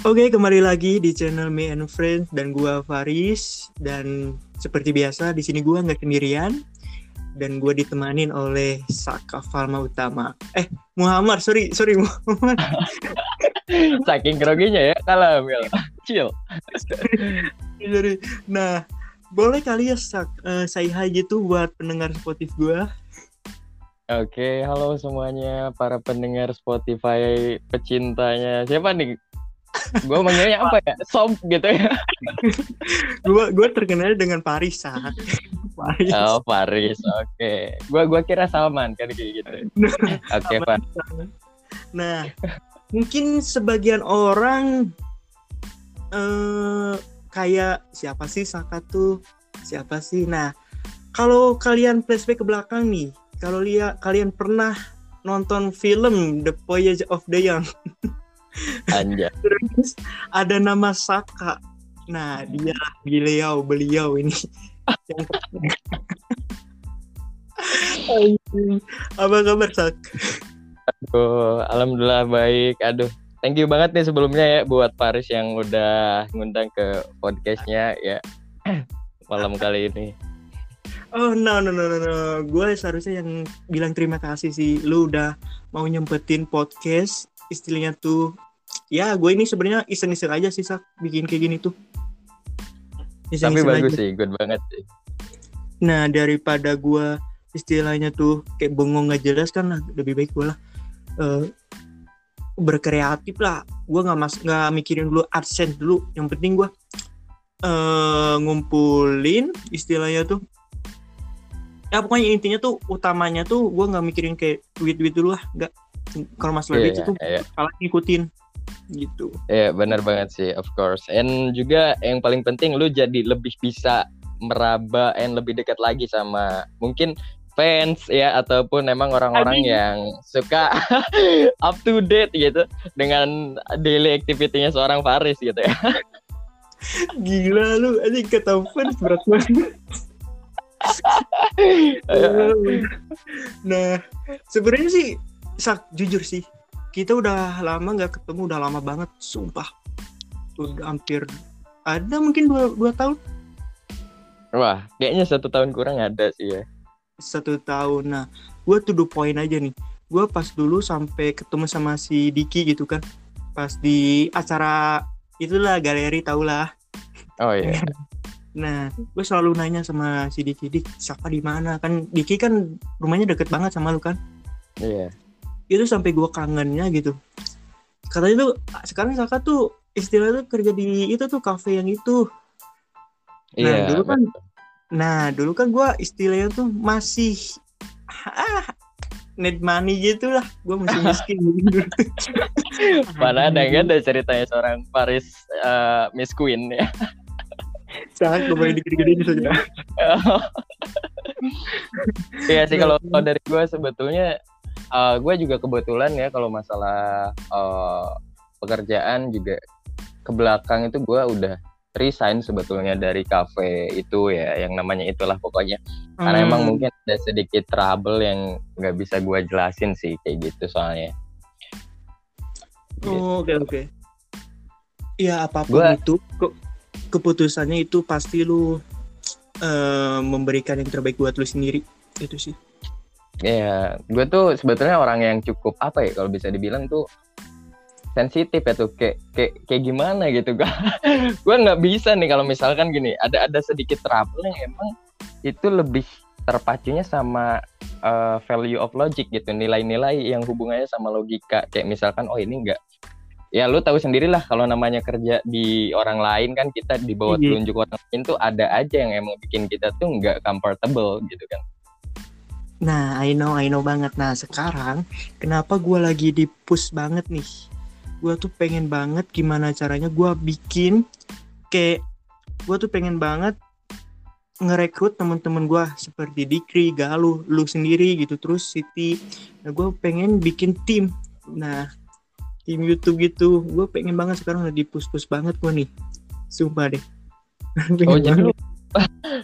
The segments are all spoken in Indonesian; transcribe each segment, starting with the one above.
Oke, kembali lagi di channel Me and Friends dan gua Faris dan seperti biasa di sini gua nggak sendirian dan gua ditemanin oleh Saka Falma Utama. Eh, Muhammad, sorry, sorry Muhammad. Saking groginya ya, kalem ya. Chill. Sorry. Nah, boleh kali ya Sak, uh, say hi gitu buat pendengar Spotify gua. Oke, halo semuanya para pendengar Spotify pecintanya. Siapa nih? Gue manggilnya apa ya? Sob gitu ya. Gue gue terkenal dengan Paris Paris oh Paris oke. Okay. gue gua kira Salman kan kayak gitu. Oke okay, Pak nah mungkin sebagian orang eh kayak siapa sih Saka tuh? Siapa sih? Nah kalau kalian flashback ke belakang nih kalau lihat kalian pernah nonton film The Voyage of the Young Anja. Terus ada nama Saka. Nah, dia beliau beliau ini. Apa kabar Sak? Aduh, alhamdulillah baik. Aduh, thank you banget nih sebelumnya ya buat Paris yang udah ngundang ke podcastnya ya malam kali ini. Oh no no no no, no. gue seharusnya yang bilang terima kasih sih lu udah mau nyempetin podcast istilahnya tuh ya gue ini sebenarnya iseng-iseng aja sih sak bikin kayak gini tuh. Iseng -iseng tapi bagus aja. sih good banget sih. Nah daripada gue istilahnya tuh kayak bengong nggak jelas kan lah lebih baik gue lah uh, berkreatif lah. Gue nggak mas nggak mikirin dulu adsense dulu. Yang penting gue uh, ngumpulin istilahnya tuh. Ya pokoknya intinya tuh utamanya tuh gue nggak mikirin kayak duit duit dulu lah nggak kalau masalah yeah, yeah, itu yeah. kalah ngikutin gitu ya yeah, benar banget sih of course and juga yang paling penting lu jadi lebih bisa meraba and lebih dekat lagi sama mungkin fans ya ataupun emang orang-orang yang suka up to date gitu dengan daily activity-nya seorang Faris gitu ya. Gila lu, aja kata fans berat banget. nah, sebenarnya sih sak jujur sih kita udah lama nggak ketemu udah lama banget sumpah. Udah hampir ada mungkin dua, dua tahun. Wah kayaknya satu tahun kurang ada sih ya. Satu tahun. Nah gue tuh dua poin aja nih. Gue pas dulu sampai ketemu sama si Diki gitu kan. Pas di acara itulah galeri tau lah. Oh iya. Nah gue selalu nanya sama si Diki Dik siapa di mana? Kan Diki kan rumahnya deket banget sama lu kan? Iya itu sampai gue kangennya gitu. Katanya tuh sekarang Saka tuh istilahnya tuh kerja di itu tuh cafe yang itu. Nah yeah, dulu kan nah dulu kan gue istilahnya tuh masih ah need money gitu lah gue masih miskin mana ada nggak ada ceritanya seorang Paris uh, Miss Queen ya? Sangat gue boleh dikit-dikit saja Iya sih kalau dari gue sebetulnya uh, gue juga kebetulan ya kalau masalah uh, pekerjaan juga ke belakang itu gue udah resign sebetulnya dari cafe itu ya yang namanya itulah pokoknya. Hmm. karena emang mungkin ada sedikit trouble yang nggak bisa gue jelasin sih kayak gitu soalnya. Oh, oke oke. Iya apa pun gua... itu ke keputusannya itu pasti lu uh, memberikan yang terbaik buat lu sendiri. Itu sih Ya, gue tuh sebetulnya orang yang cukup apa ya kalau bisa dibilang tuh sensitif ya tuh kayak kayak kayak gimana gitu kan gue nggak bisa nih kalau misalkan gini ada ada sedikit trouble yang emang itu lebih terpacunya sama uh, value of logic gitu nilai-nilai yang hubungannya sama logika. Kayak misalkan oh ini enggak ya lu tahu sendirilah kalau namanya kerja di orang lain kan kita di bawah iya. telunjuk orang lain tuh ada aja yang emang bikin kita tuh nggak comfortable gitu kan Nah, I know, I know banget. Nah, sekarang kenapa gue lagi di push banget nih? Gue tuh pengen banget gimana caranya gue bikin kayak gue tuh pengen banget ngerekrut temen-temen gue seperti Dikri, Galuh, lu sendiri gitu, terus Siti. Nah, gue pengen bikin tim. Nah, tim YouTube gitu. Gue pengen banget sekarang udah di push-push banget gue nih. Sumpah deh. oh, jadi lu,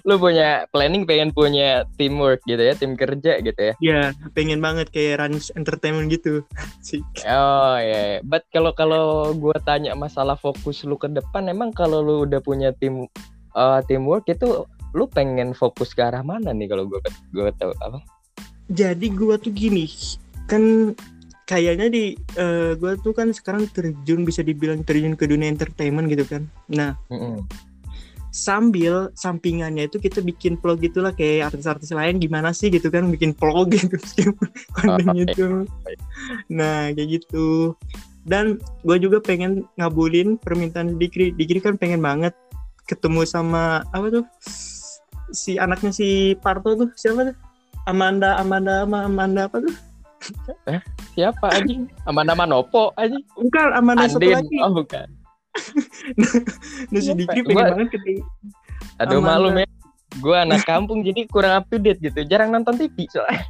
lu punya planning pengen punya teamwork gitu ya tim kerja gitu ya? Ya pengen banget kayak Rans Entertainment gitu. Sih oh ya yeah. but kalau kalau gue tanya masalah fokus lu ke depan emang kalau lu udah punya tim uh, teamwork itu lu pengen fokus ke arah mana nih kalau gue gue tahu apa? Jadi gue tuh gini kan kayaknya di uh, gue tuh kan sekarang terjun bisa dibilang terjun ke dunia entertainment gitu kan. Nah mm -hmm sambil sampingannya itu kita bikin vlog gitulah kayak artis-artis lain gimana sih? gitu kan bikin vlog gitu kontennya oh, itu. nah kayak gitu. Dan gue juga pengen ngabulin permintaan Dikri. Dikri kan pengen banget ketemu sama apa tuh si anaknya si Parto tuh siapa tuh? Amanda Amanda Amanda apa tuh? Eh siapa anjing? Amanda Manopo anjing. Bukan Amanda Andin. satu lagi. Oh bukan Nah si Dikri pengen gua... banget ketemu. Aduh malu ya. Gue anak kampung jadi kurang up to date gitu. Jarang nonton TV soalnya.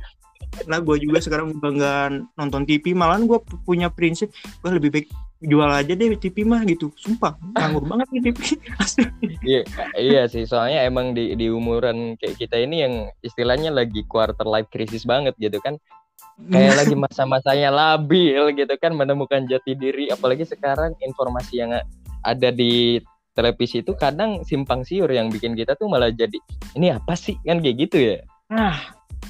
Nah gue juga sekarang udah nggak nonton TV. Malahan gue punya prinsip gue lebih baik jual aja deh TV mah gitu. Sumpah nganggur banget nih TV. iya, iya sih soalnya emang di di umuran kayak kita ini yang istilahnya lagi quarter life crisis banget gitu kan kayak lagi masa-masanya labil gitu kan menemukan jati diri. Apalagi sekarang informasi yang ada di televisi itu kadang simpang siur yang bikin kita tuh malah jadi ini apa sih? Kan kayak gitu ya. Nah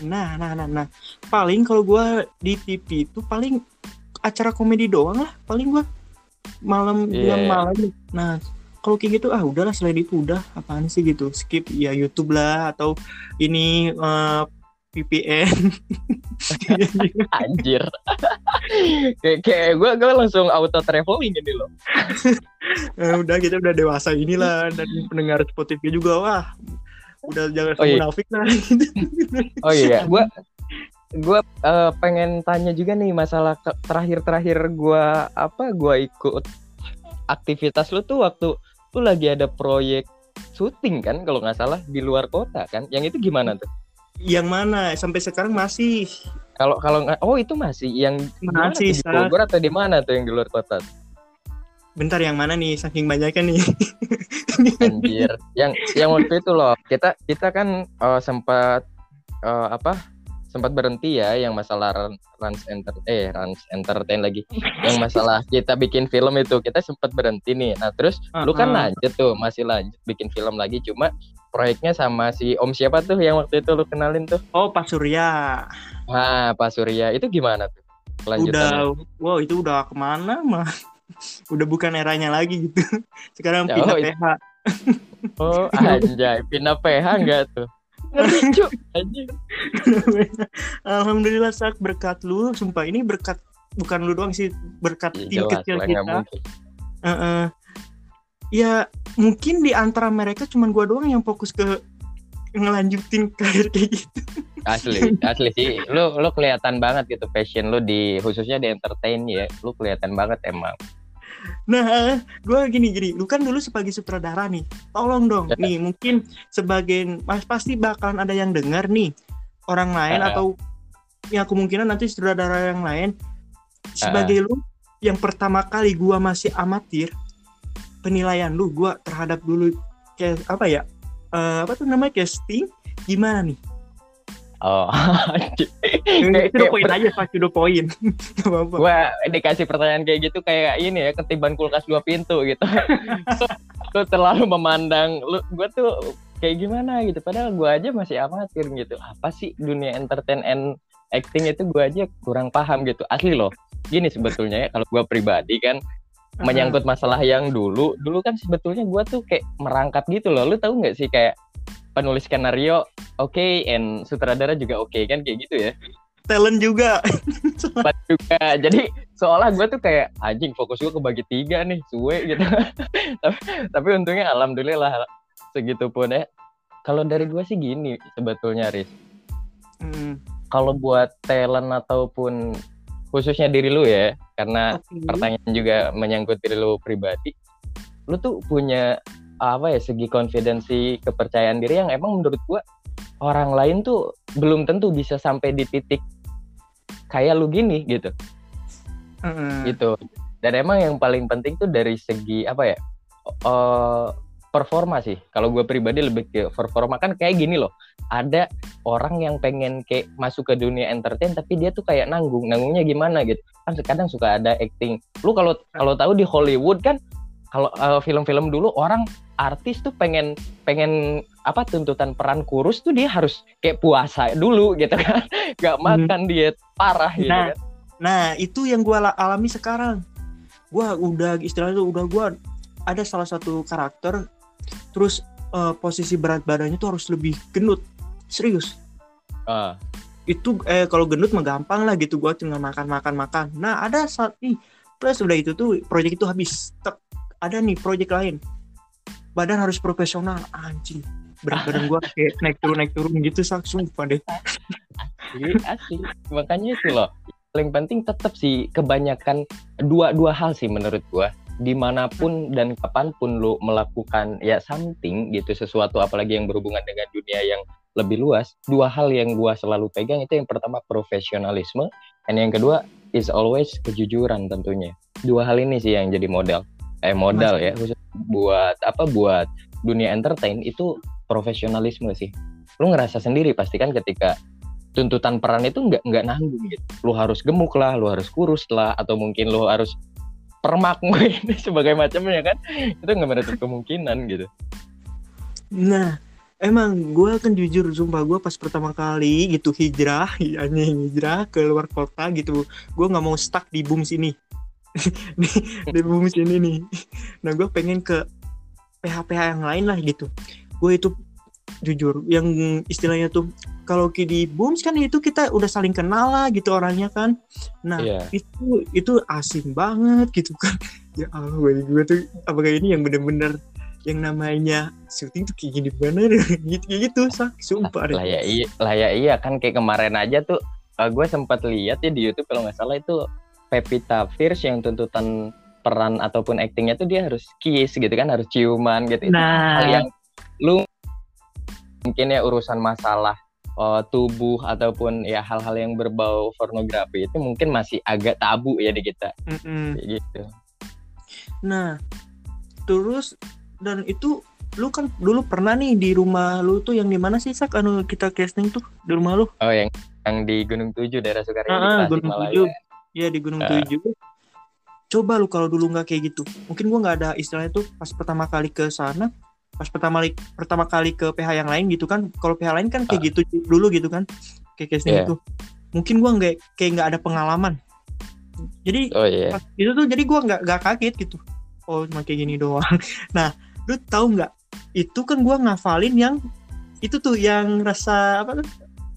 nah nah nah nah. Paling kalau gue di TV itu paling acara komedi doang lah paling gue malam yeah. malam nah kalau kayak gitu ah udahlah selain itu udah apaan sih? gitu. Skip ya YouTube lah atau ini uh, VPN anjir. Kayak kayak gue gue langsung auto traveling ini loh. Nah, udah kita udah dewasa inilah dan pendengar Spotify juga wah. Udah jangan oh, iya. munafik lah. Oh iya. Gue gue uh, pengen tanya juga nih masalah terakhir-terakhir gue apa gue ikut aktivitas lu tuh waktu tuh lagi ada proyek syuting kan kalau nggak salah di luar kota kan. Yang itu gimana tuh yang mana? Sampai sekarang masih. Kalau kalau oh itu masih yang masih di Bogor atau di mana tuh yang di luar kota? Bentar yang mana nih? Saking banyaknya nih. Anjir. Yang yang waktu itu loh, kita kita kan uh, sempat uh, apa? sempat berhenti ya yang masalah Rans Enter eh Rans Entertain lagi yang masalah kita bikin film itu kita sempat berhenti nih nah terus uh -huh. lu kan lanjut tuh masih lanjut bikin film lagi cuma proyeknya sama si Om siapa tuh yang waktu itu lu kenalin tuh? Oh Pak Surya. Nah Pak Surya. Itu gimana tuh udah wow itu udah ke mana mah? Udah bukan eranya lagi gitu. Sekarang ya, pindah oh, PH oh anjay. Pindah PH enggak tuh? Alhamdulillah sak. Berkat lu, sumpah ini berkat bukan lu doang sih, berkat ya, tim kecil kita. Uh -uh. Ya mungkin di antara mereka cuman gua doang yang fokus ke ngelanjutin karir kayak gitu. Asli, asli sih. Lu lu kelihatan banget gitu passion lu di khususnya di entertain ya. Lu kelihatan banget emang. Nah, gue gini gini, lu kan dulu sebagai sutradara nih, tolong dong, ya. nih mungkin sebagai mas pasti bakalan ada yang dengar nih orang lain uh. atau ya kemungkinan nanti sutradara yang lain sebagai uh. lu yang pertama kali gue masih amatir penilaian lu gue terhadap dulu kayak apa ya uh, apa tuh namanya casting gimana nih Oh, itu poin aja pas udah poin. Gua dikasih pertanyaan kayak gitu kayak ini ya ketiban kulkas dua pintu gitu. lu terlalu memandang lu gua tuh kayak gimana gitu padahal gua aja masih amatir gitu. Apa sih dunia entertain and acting itu gua aja kurang paham gitu. Asli loh. Gini sebetulnya ya kalau gua pribadi kan menyangkut masalah yang dulu dulu kan sebetulnya gua tuh kayak merangkap gitu loh. Lu tahu nggak sih kayak penulis skenario oke okay, and sutradara juga oke okay, kan kayak gitu ya? Talent juga. Juga. Jadi seolah gue tuh kayak anjing fokus gue kebagi tiga nih suwe gitu. Tapi, tapi untungnya alhamdulillah segitu pun ya. Kalau dari gue sih gini sebetulnya Riz. Hmm. kalau buat talent ataupun khususnya diri lu ya karena okay. pertanyaan juga menyangkut diri lu pribadi lu tuh punya apa ya segi konfidensi kepercayaan diri yang emang menurut gua orang lain tuh belum tentu bisa sampai di titik kayak lu gini gitu mm. gitu dan emang yang paling penting tuh dari segi apa ya uh, performa sih. Kalau gue pribadi lebih ke performa kan kayak gini loh. Ada orang yang pengen kayak masuk ke dunia entertain tapi dia tuh kayak nanggung. Nanggungnya gimana gitu. Kan kadang suka ada acting. Lu kalau kalau tahu di Hollywood kan kalau uh, film-film dulu orang artis tuh pengen pengen apa tuntutan peran kurus tuh dia harus kayak puasa dulu gitu kan. Gak hmm. makan hmm. diet parah gitu nah, kan. Nah, itu yang gue alami sekarang. Gue udah istilahnya udah gue ada salah satu karakter terus uh, posisi berat badannya tuh harus lebih gendut serius. Uh. itu eh kalau gendut mah gampang lah gitu. Gua tinggal makan makan makan. Nah ada saat nih plus udah itu tuh proyek itu habis. Tek, ada nih proyek lain. Badan harus profesional. Anjing. Berat badan gua kayak naik turun naik turun gitu sumpah deh. Asli. Makanya itu loh. Paling penting tetap sih kebanyakan dua dua hal sih menurut gua di mana pun dan kapan pun lu melakukan ya something gitu sesuatu apalagi yang berhubungan dengan dunia yang lebih luas dua hal yang gua selalu pegang itu yang pertama profesionalisme dan yang kedua is always kejujuran tentunya. Dua hal ini sih yang jadi modal eh modal ya khusus buat apa buat dunia entertain itu profesionalisme sih. Lu ngerasa sendiri pasti kan ketika tuntutan peran itu nggak nggak nanggung gitu. Lu harus gemuk lah lu harus kurus lah atau mungkin lu harus permak ini sebagai macamnya kan? Itu nggak menutup kemungkinan gitu. Nah emang gue kan jujur sumpah gue pas pertama kali gitu hijrah ya hijrah ke luar kota gitu gue nggak mau stuck di boom sini di, di boom sini nih. Nah gue pengen ke PH-PH yang lain lah gitu. Gue itu jujur yang istilahnya tuh kalau di Booms kan itu kita udah saling kenal lah gitu orangnya kan. Nah yeah. itu itu asing banget gitu kan. Ya Allah gue tuh apakah ini yang bener-bener yang namanya syuting tuh kayak gini bener gitu gitu sak sumpah lah ya iya lah ya iya kan kayak kemarin aja tuh uh, gue sempat lihat ya di YouTube kalau nggak salah itu Pepita Fierce yang tuntutan peran ataupun aktingnya tuh dia harus kiss gitu kan harus ciuman gitu. Nah. hal yang lu mungkin ya urusan masalah uh, tubuh ataupun ya hal-hal yang berbau pornografi itu mungkin masih agak tabu ya di kita. Mm -mm. gitu. Nah terus dan itu lu kan dulu pernah nih di rumah lu tuh yang di mana sih sak? Anu kita casting tuh di rumah lu? Oh yang yang di Gunung Tujuh daerah Sukarini ah, Gunung Tujuh. Iya di Gunung uh. Tujuh. Coba lu kalau dulu nggak kayak gitu. Mungkin gua nggak ada istilahnya tuh pas pertama kali ke sana pas pertama kali pertama kali ke PH yang lain gitu kan kalau PH lain kan kayak uh. gitu dulu gitu kan kayak casting yeah. itu mungkin gua nggak kayak nggak ada pengalaman. Jadi oh, yeah. itu tuh jadi gua nggak nggak kaget gitu. Oh cuma kayak gini doang. Nah lu tahu nggak? Itu kan gua ngafalin yang itu tuh yang rasa apa tuh?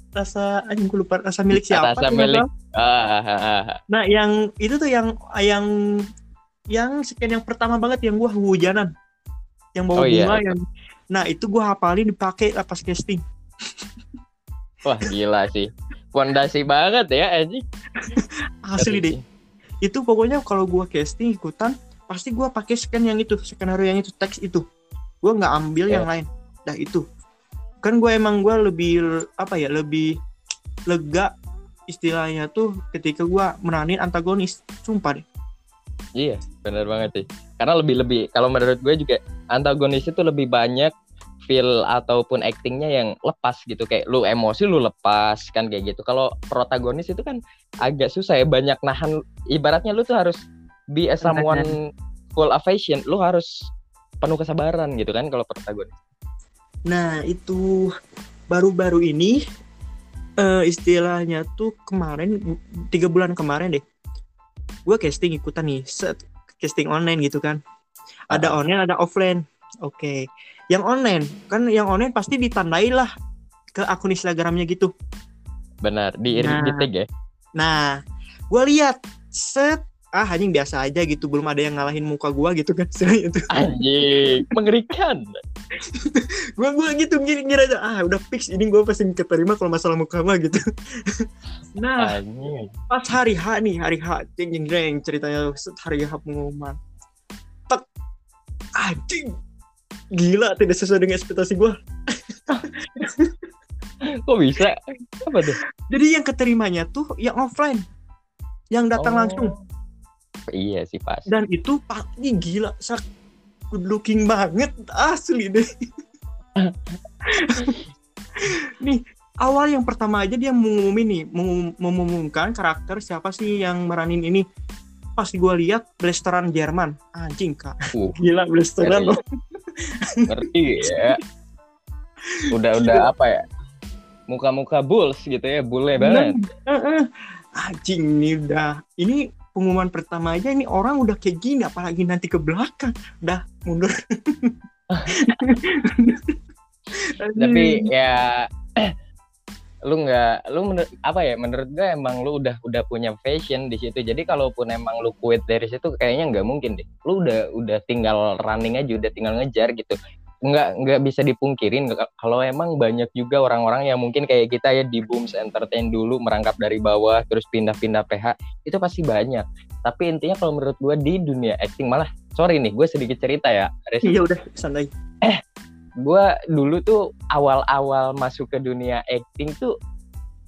Rasa anjing gue lupa rasa milik siapa rasa milik. ah, nah yang itu tuh yang yang yang sekian yang pertama banget yang gua hujanan yang bawa oh, iya. bunga iya. yang nah itu gue hafalin dipakai pas casting. Wah gila sih. Fondasi banget ya Aji asli deh itu pokoknya kalau gue casting ikutan pasti gue pakai scan yang itu skenario yang itu teks itu. Gue nggak ambil yeah. yang lain. Dah itu. Kan gue emang gue lebih apa ya lebih lega istilahnya tuh ketika gue meranin antagonis. Sumpah deh iya benar banget sih karena lebih lebih kalau menurut gue juga antagonis itu lebih banyak feel ataupun actingnya yang lepas gitu. Kayak lu emosi lu lepas kan kayak gitu. Kalau protagonis itu kan agak susah ya banyak nahan ibaratnya lu tuh harus be a someone full of passion lu harus penuh kesabaran gitu kan kalau protagonis. Nah itu baru-baru ini uh, istilahnya tuh kemarin tiga bulan kemarin deh gue casting ikutan nih set casting online gitu kan. Ada online ada offline. Oke. Okay. yang online kan yang online pasti ditandai lah ke akun instagramnya gitu. Benar di nah, di tag ya? Nah gue lihat set. Ah anjing biasa aja gitu. Belum ada yang ngalahin muka gua gitu kan. Itu. Anjing mengerikan gua gua gitu ngira aja. Ah udah fix. Ini gua pasti keterima kalau masalah muka mah gitu. Nah pas hari H nih hari H. Jeng jeng jeng ceritanya hari H pengumuman. Tek. Anjing. Gila tidak sesuai dengan ekspektasi gua. Kok bisa? Apa tuh? Jadi yang keterimanya tuh yang offline. Yang datang oh. langsung. Iya sih pas. Dan itu pasti gila. Sak good looking banget. Asli deh. Nih awal yang pertama aja dia mengumumin nih mengum- mengumumkan karakter siapa sih yang meranin ini. Pas gue lihat blasteran Jerman. Anjing kak. Uh, gila blasteran loh ngerti ya. Udah udah apa ya? Muka-muka bulls gitu ya, bule banget. Eh, eh. anjing nih udah. Ini pengumuman pertama aja ini orang udah kayak gini apalagi nanti ke belakang. Dah mundur. Tapi ya lu nggak lu menurut apa ya menurut gue emang lu udah udah punya fashion di situ. Jadi kalaupun emang lu quit dari situ kayaknya nggak mungkin deh. Lu udah udah tinggal running aja udah tinggal ngejar gitu nggak nggak bisa dipungkirin kalau emang banyak juga orang-orang yang mungkin kayak kita ya di Booms Entertain dulu merangkap dari bawah terus pindah-pindah PH itu pasti banyak. Tapi intinya kalau menurut gue di dunia acting malah sorry nih gue sedikit cerita ya iya udah santai. Gue dulu tuh awal-awal masuk ke dunia acting tuh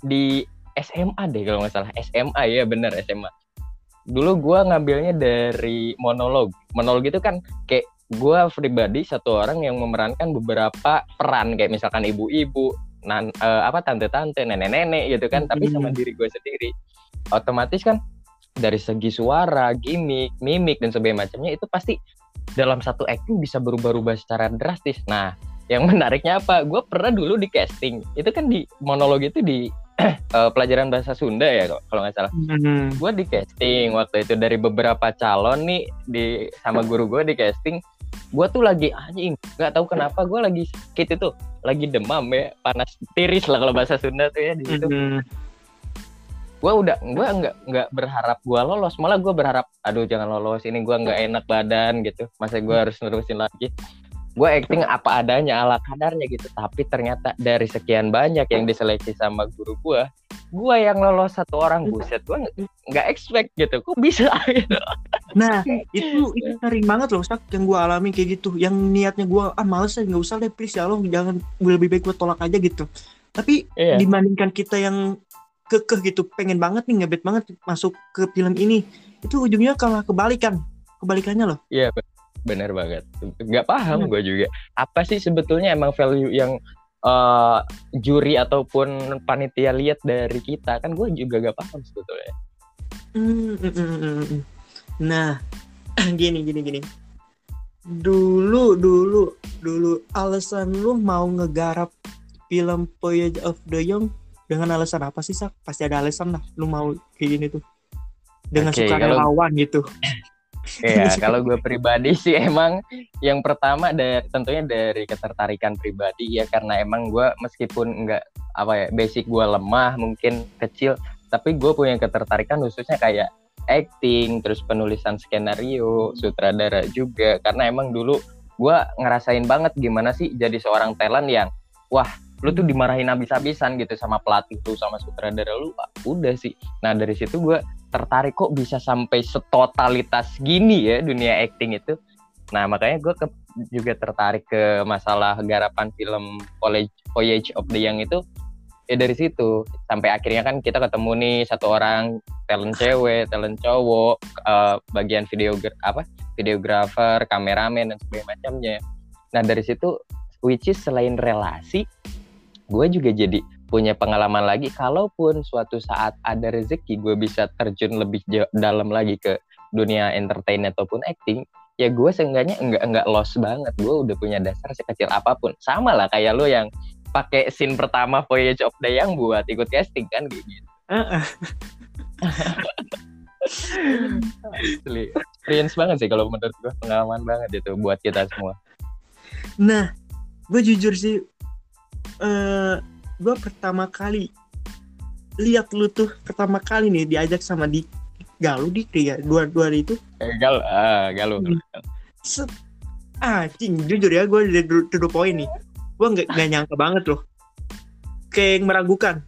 di SMA deh kalau nggak salah. SMA ya bener SMA dulu gue ngambilnya dari monolog. Monolog itu kan kayak gue pribadi satu orang yang memerankan beberapa peran kayak misalkan ibu-ibu nan eh, apa tante-tante nenek-nenek gitu kan tapi sama Hmm. diri gue sendiri otomatis kan dari segi suara gimmick mimik dan sebagainya macamnya itu pasti dalam satu acting bisa berubah-ubah secara drastis. Nah, yang menariknya apa? Gue pernah dulu di casting. Itu kan di monolog itu di eh, pelajaran bahasa Sunda ya kalau- nggak salah. Hmm. Gue di casting waktu itu dari beberapa calon nih di sama guru gue di casting. Gue tuh lagi anjing, nggak tahu kenapa gue lagi sakit itu, lagi demam ya, panas tiris lah kalau bahasa Sunda tuh ya di situ. Hmm. gue udah gue nggak nggak berharap gue lolos. Malah gue berharap aduh jangan lolos ini gue nggak enak badan gitu. Masa gue harus nerusin lagi gue acting apa adanya ala kadarnya gitu tapi ternyata dari sekian banyak yang diseleksi sama guru gue gue yang lolos satu orang buset gue nggak- expect gitu kok bisa gitu. Nah, itu itu sering banget loh, Sak, yang gue alami kayak gitu. Yang niatnya gue, ah males ya, nggak usah deh, please ya Allah, jangan, lebih baik gue tolak aja gitu. Tapi Iya. dibandingkan kita yang kekeh gitu, pengen banget nih, ngebet banget masuk ke film ini, itu ujungnya kalah kebalikan. Kebalikannya loh. Iya be- bener banget. Nggak paham gue juga. Apa sih sebetulnya emang value yang eh, juri ataupun panitia lihat dari kita kan gue juga gak paham sebetulnya. Hmm, mm, mm, mm, mm. Nah, gini, gini, gini. Dulu, dulu, dulu, alasan lu mau ngegarap film Voyage of the Young dengan alasan apa sih, Sak? Pasti ada alasan lah, lu mau kayak gini tuh. Dengan Oke, suka kalau- relawan gitu. Iya, kalau gue pribadi sih emang yang pertama dari tentunya dari ketertarikan pribadi ya karena emang gue meskipun nggak apa ya basic gue lemah mungkin kecil tapi gue punya ketertarikan khususnya kayak acting terus penulisan skenario sutradara juga. Karena emang dulu gue ngerasain banget gimana sih jadi seorang talent yang wah lu tuh dimarahin habis-habisan gitu sama pelatih lu sama sutradara lu ah, udah sih. Nah dari situ gue tertarik kok bisa sampai setotalitas gini ya dunia acting itu. Nah makanya gue ke- juga tertarik ke masalah garapan film Voyage, Voyage of the Young itu. Ya dari situ. Sampai akhirnya kan kita ketemu nih satu orang talent cewek, talent cowok, eh, bagian video apa videografer, kameramen dan sebagainya macamnya. Nah dari situ which is selain relasi, gue juga jadi punya pengalaman lagi kalaupun suatu saat ada rezeki gue bisa terjun lebih jauh, dalam lagi ke dunia entertain ataupun acting ya gue seenggaknya enggak enggak lost banget gue udah punya dasar sekecil apa pun sama lah kayak lo yang pakai scene pertama Voyage of the Young buat ikut casting kan kayak gitu. Asli. experience banget sih kalau menurut gue pengalaman banget itu buat kita semua Nah, gue jujur sih, eh gue pertama kali lihat lu tuh pertama kali nih diajak sama di Galuh di ya dua dua itu. Eh, gal ah galuh. Set anjing jujur ya gue dari the point nih. Gue nggak nggak nyangka banget loh. Kayak meragukan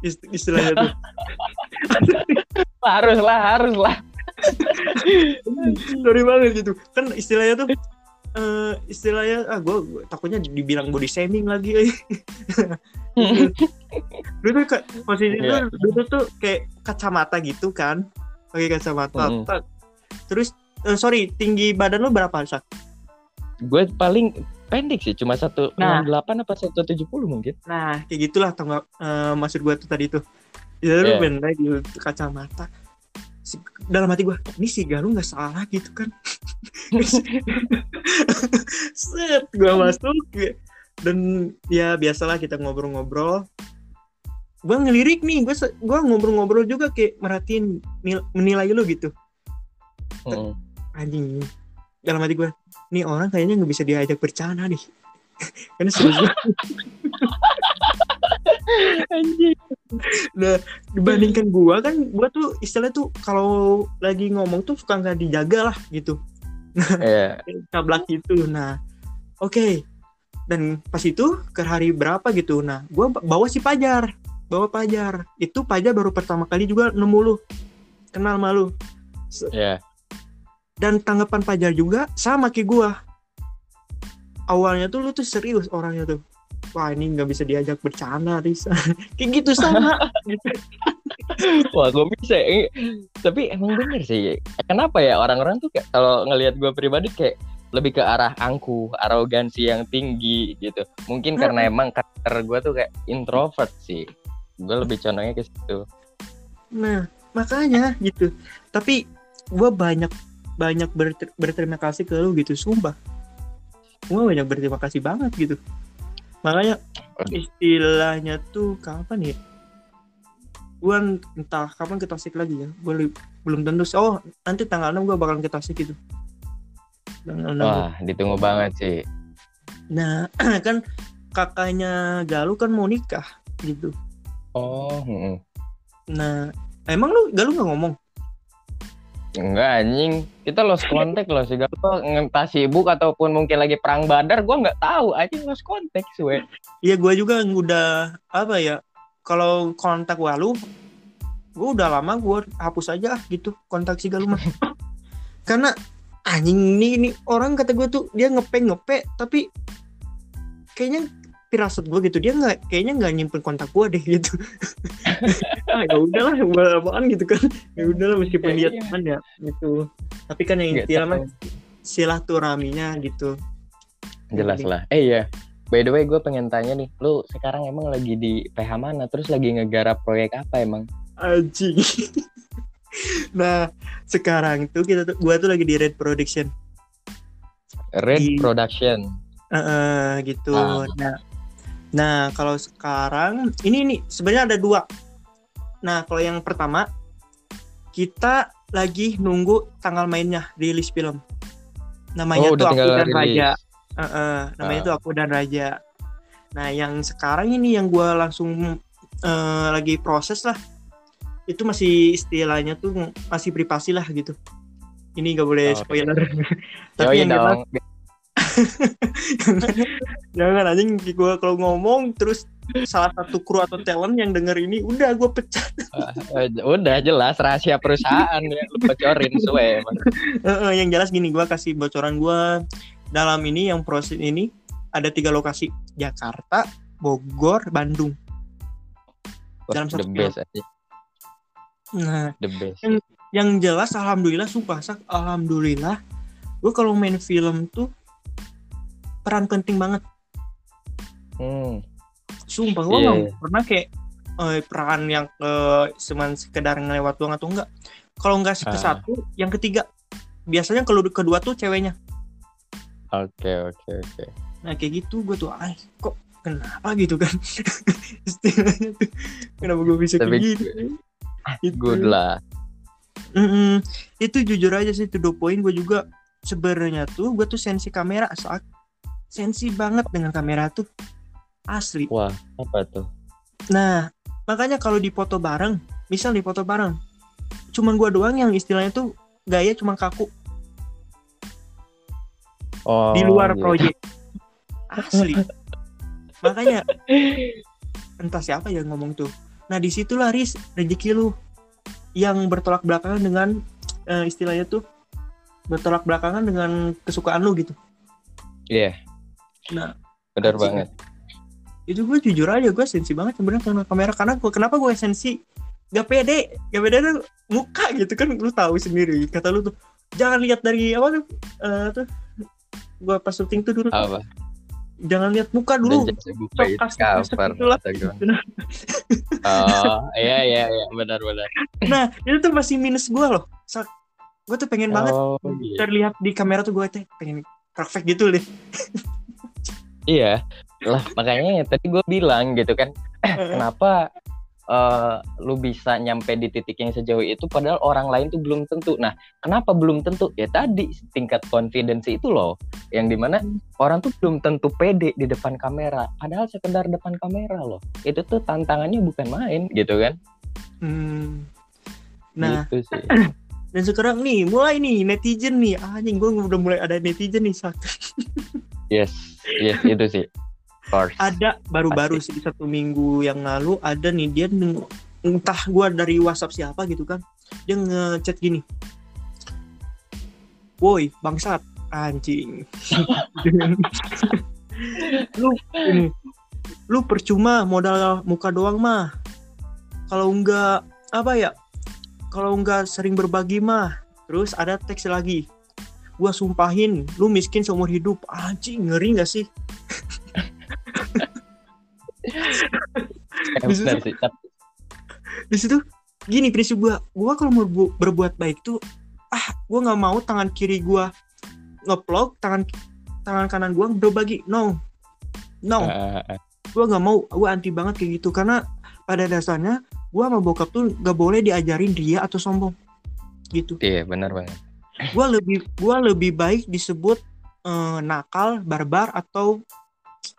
ist- istilahnya tuh. Harus lah harus lah. Sorry banget gitu. Kan istilahnya tuh eh istilahnya ah gue takutnya dibilang body shaming lagi dulu tuh kayak posisi itu Iya. dulu tuh kayak kacamata gitu kan pakai kacamata Mm. Terus eh, sorry tinggi badan lu berapa sak gue paling pendek sih cuma satu Nah. delapan apa satu tujuh puluh mungkin Nah, kayak gitulah nggak, eh, maksud gue tuh tadi tuh. Ya lu Iya. bener di kacamata. Dalam hati gue, ini si Galuh nggak salah gitu kan. Set, gue masuk. ya. Dan ya biasalah kita ngobrol-ngobrol. Gue ngelirik nih, gue gua ngobrol-ngobrol juga kayak merhatiin nil- menilai lu gitu. Mm. Anjing. Dalam hati gue, nih orang kayaknya nggak bisa diajak bercanda nih. Karena serius anjing. Dibandingkan gua kan gua tuh istilah tuh kalau lagi ngomong tuh suka nggak dijaga lah gitu. Ya kablak itu nah oke. Dan pas itu ke hari berapa gitu? Nah gua bawa si Pajar. Bawa Pajar. Itu Pajar baru pertama kali juga nemu lu. Kenal malu ya dan tanggapan Pajar juga sama kayak gua. Awalnya tuh lu tuh serius orangnya tuh wah ini nggak bisa diajak bercanda Risa kayak gitu sama. Wah, gue bisa. Eh, Tapi emang bener sih. Kenapa ya orang-orang tuh kayak kalau ngelihat gue pribadi kayak lebih ke arah angkuh, arogansi yang tinggi gitu. Mungkin karena emang karakter gue tuh kayak introvert sih. Gue lebih condongnya ke situ. Nah, makanya gitu. Tapi gue banyak banyak berter- berterima kasih ke lu gitu, sumpah. Gue banyak berterima kasih banget gitu. Makanya istilahnya tuh kapan ya? Gue entah kapan ke Tasik lagi ya. Gue belum tentu. Oh, nanti tanggal 6 gue bakalan ke Tasik gitu. Tanggal 6. Wah, ditunggu banget sih. Nah, kan kakaknya Galuh kan mau nikah gitu. Oh. Nah, emang lu Galuh nggak ngomong? Enggak anjing. Kita lost contact loh sih. Gak entah sibuk ataupun mungkin lagi perang badar, gue nggak tahu. Anjing lost contact sih. Iya gue juga udah apa ya kalau kontak Walu gue udah lama gue hapus aja ah, gitu kontak si Galuh mah karena anjing ini ini orang kata gue tuh dia ngepe ngepe tapi kayaknya pirasat gue gitu dia nggak kayaknya nggak nyimpen kontak gue deh gitu ah, ya udahlah buat apaan gitu kan ya udahlah meskipun Ya, dia iya. teman ya gitu tapi kan yang intinya mah silaturahminya gitu Jelas lah. Eh iya. By the way, gue pengen tanya nih, lu sekarang emang lagi di PH mana? Terus lagi ngegarap proyek apa emang? Anjing. nah, sekarang tuh kita tuh gua tuh lagi di Red Production. Red Di- Production. Eh, eh, gitu. Ah. Nah. Nah, kalau sekarang ini nih sebenarnya ada dua. Nah, kalau yang pertama kita lagi nunggu tanggal mainnya rilis film. Namanya oh, tuh Aku dan rilis. Raja. Eh, eh, namanya Ah. tuh Aku dan Raja. Nah, yang sekarang ini yang gua langsung eh, lagi proses lah. Itu masih istilahnya tuh masih privasi lah gitu. Ini nggak boleh Oke. spoiler. Yoi Tapi yang jelas dong. jangan anjing gua kalau ngomong terus salah satu kru atau talent yang denger ini udah gua pecat. Eh, udah jelas rahasia perusahaan ya lu bocorin suwe. Eh, eh, yang jelas gini gua kasih bocoran gua dalam ini yang proses ini ada tiga lokasi Jakarta, Bogor, Bandung. Wah, Dalam the satu best aja, Nah, the best. yang jelas alhamdulillah sumpah sak alhamdulillah gue kalau main film tuh peran penting banget Hmm. sumpah gue Iya, nggak iya. pernah kayak eh, peran yang eh, cuman sekedar ngelewat doang atau enggak kalau nggak ke Ah. satu yang ketiga biasanya kalau kedua tuh ceweknya Oke oke oke. nah kayak gitu gue tuh ah kok kenapa gitu kan kenapa gue bisa Tapi kayak gitu Itu. Good lah. Mm-mm. itu jujur aja sih to the point gue juga sebenarnya tuh gue tuh sensi kamera saat sensi banget dengan kamera tuh. Asli. Wah apa tuh? nah makanya kalau di foto bareng misal di foto bareng cuman gue doang yang istilahnya tuh gaya cuman kaku. Oh, di luar gitu. proyek asli. Makanya entah siapa yang ngomong tuh. Nah di situlah Riz rezeki lu yang bertolak belakangan dengan eh, istilahnya tuh bertolak belakangan dengan kesukaan lu gitu. Iya, nah benar banget. itu gue jujur aja gue sensi banget sebenarnya sama kamera. Karena gue kenapa gue sensi? Gak pede. Gak pede tuh muka gitu kan lu tahu sendiri. Kata lu tuh jangan lihat dari apa tuh eh, tuh gua pas syuting tuh dulu apa? Jangan lihat muka dulu. Dan jadi buka Sok itu kasih cover gimana? oh iya iya iya. Benar benar. Nah itu tuh masih minus gua loh. Sak, gua tuh pengen banget oh iya. terlihat di kamera tuh gua tuh pengen perfect gitu deh Iya, lah makanya tadi gue bilang gitu kan, kenapa eh, lu bisa nyampe di titik yang sejauh itu, padahal orang lain tuh belum tentu. Nah, kenapa belum tentu? Ya tadi tingkat confidence itu loh, yang di mana orang tuh belum tentu pede di depan kamera, padahal sekedar depan kamera loh. Itu tuh tantangannya bukan main gitu kan? Hmm. Nah, gitu sih. dan sekarang nih mulai nih netizen nih anjing gue udah mulai ada netizen nih Sak. Yes, yes itu sih. Of course. ada baru-baru sih satu minggu yang lalu ada nih dia entah gua dari WhatsApp siapa gitu kan dia ngechat gini. Woi bangsat anjing. Lu ini lu percuma modal muka doang mah. Kalau enggak apa ya kalau enggak sering berbagi mah. Terus ada teks lagi gua sumpahin lu miskin seumur hidup. Anjing ngeri gak sih? Eh, di situ- di gini prinsip gua. Gua kalau mau bu- berbuat baik tuh ah gua nggak mau tangan kiri gua ngeplok tangan tangan kanan gua berbagi. No. No. Eh, eh, gua nggak mau gua anti banget kayak gitu. Karena pada dasarnya gua sama bokap tuh nggak boleh diajarin dia atau sombong. Gitu. Iya benar banget. Gua lebih gua lebih baik disebut eh, nakal barbar atau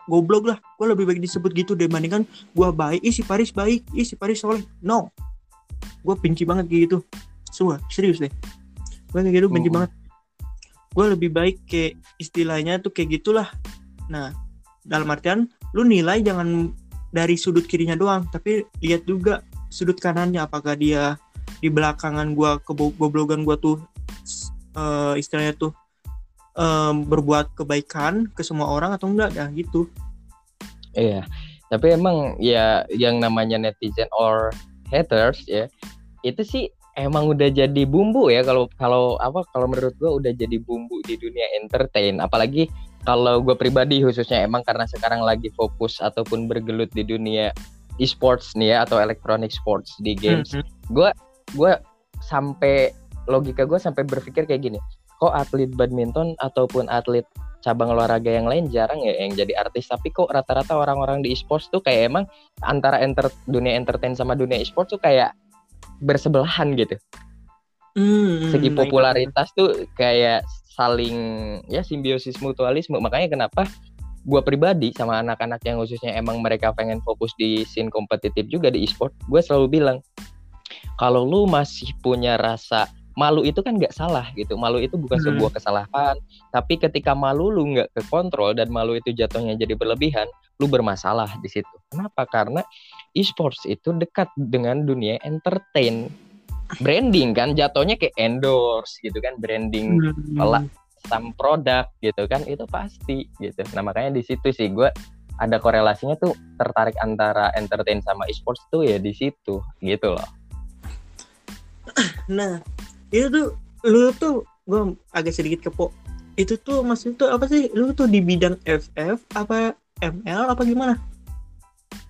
goblok lah. Gua lebih baik disebut gitu dibandingkan gua baik. Ih si Paris baik. Ih si Paris soleh. No. Gua benci banget kayak gitu. Sumpah, serius deh. Gua kayak gitu benci Hmm. banget. Gua lebih baik kayak istilahnya tuh kayak gitulah. Nah dalam artian lu nilai jangan dari sudut kirinya doang tapi lihat juga sudut kanannya. Apakah dia di belakangan gua kegoblogan gua tuh eh, istilahnya tuh em, berbuat kebaikan ke semua orang atau enggak ya gitu. Iya, tapi emang ya yang namanya netizen or haters ya itu sih emang udah jadi bumbu ya kalau kalau apa kalau menurut gua udah jadi bumbu di dunia entertain. Apalagi kalau gue pribadi khususnya emang karena sekarang lagi fokus ataupun bergelut di dunia e-sports nih ya atau electronic sports di games. Mhm. gue gue sampai logika gue sampai berpikir kayak gini kok atlet badminton ataupun atlet cabang olahraga yang lain jarang ya yang jadi artis tapi kok rata-rata orang-orang di e-sports tuh kayak emang antara enter dunia entertain sama dunia e-sports tuh kayak bersebelahan gitu Hmm, segi itu. popularitas tuh kayak saling ya simbiosis mutualisme makanya kenapa gue pribadi sama anak-anak yang khususnya emang mereka pengen fokus di scene kompetitif juga di e-sport gue selalu bilang kalau lu masih punya rasa malu itu kan nggak salah gitu malu itu bukan Hmm. sebuah kesalahan tapi ketika malu lu nggak ke kontrol dan malu itu jatuhnya jadi berlebihan lu bermasalah di situ kenapa karena e-sports itu dekat dengan dunia entertain branding kan jatuhnya kayak endorse gitu kan branding Hmm. Pelak. some produk gitu kan itu pasti gitu nah makanya di situ sih gue ada korelasinya tuh tertarik antara entertain sama e-sports tuh ya di situ gitu loh Nah, itu tuh lu tuh gue agak sedikit kepo. Itu tuh maksud tuh apa sih? Lu tuh di bidang FF apa ML apa gimana?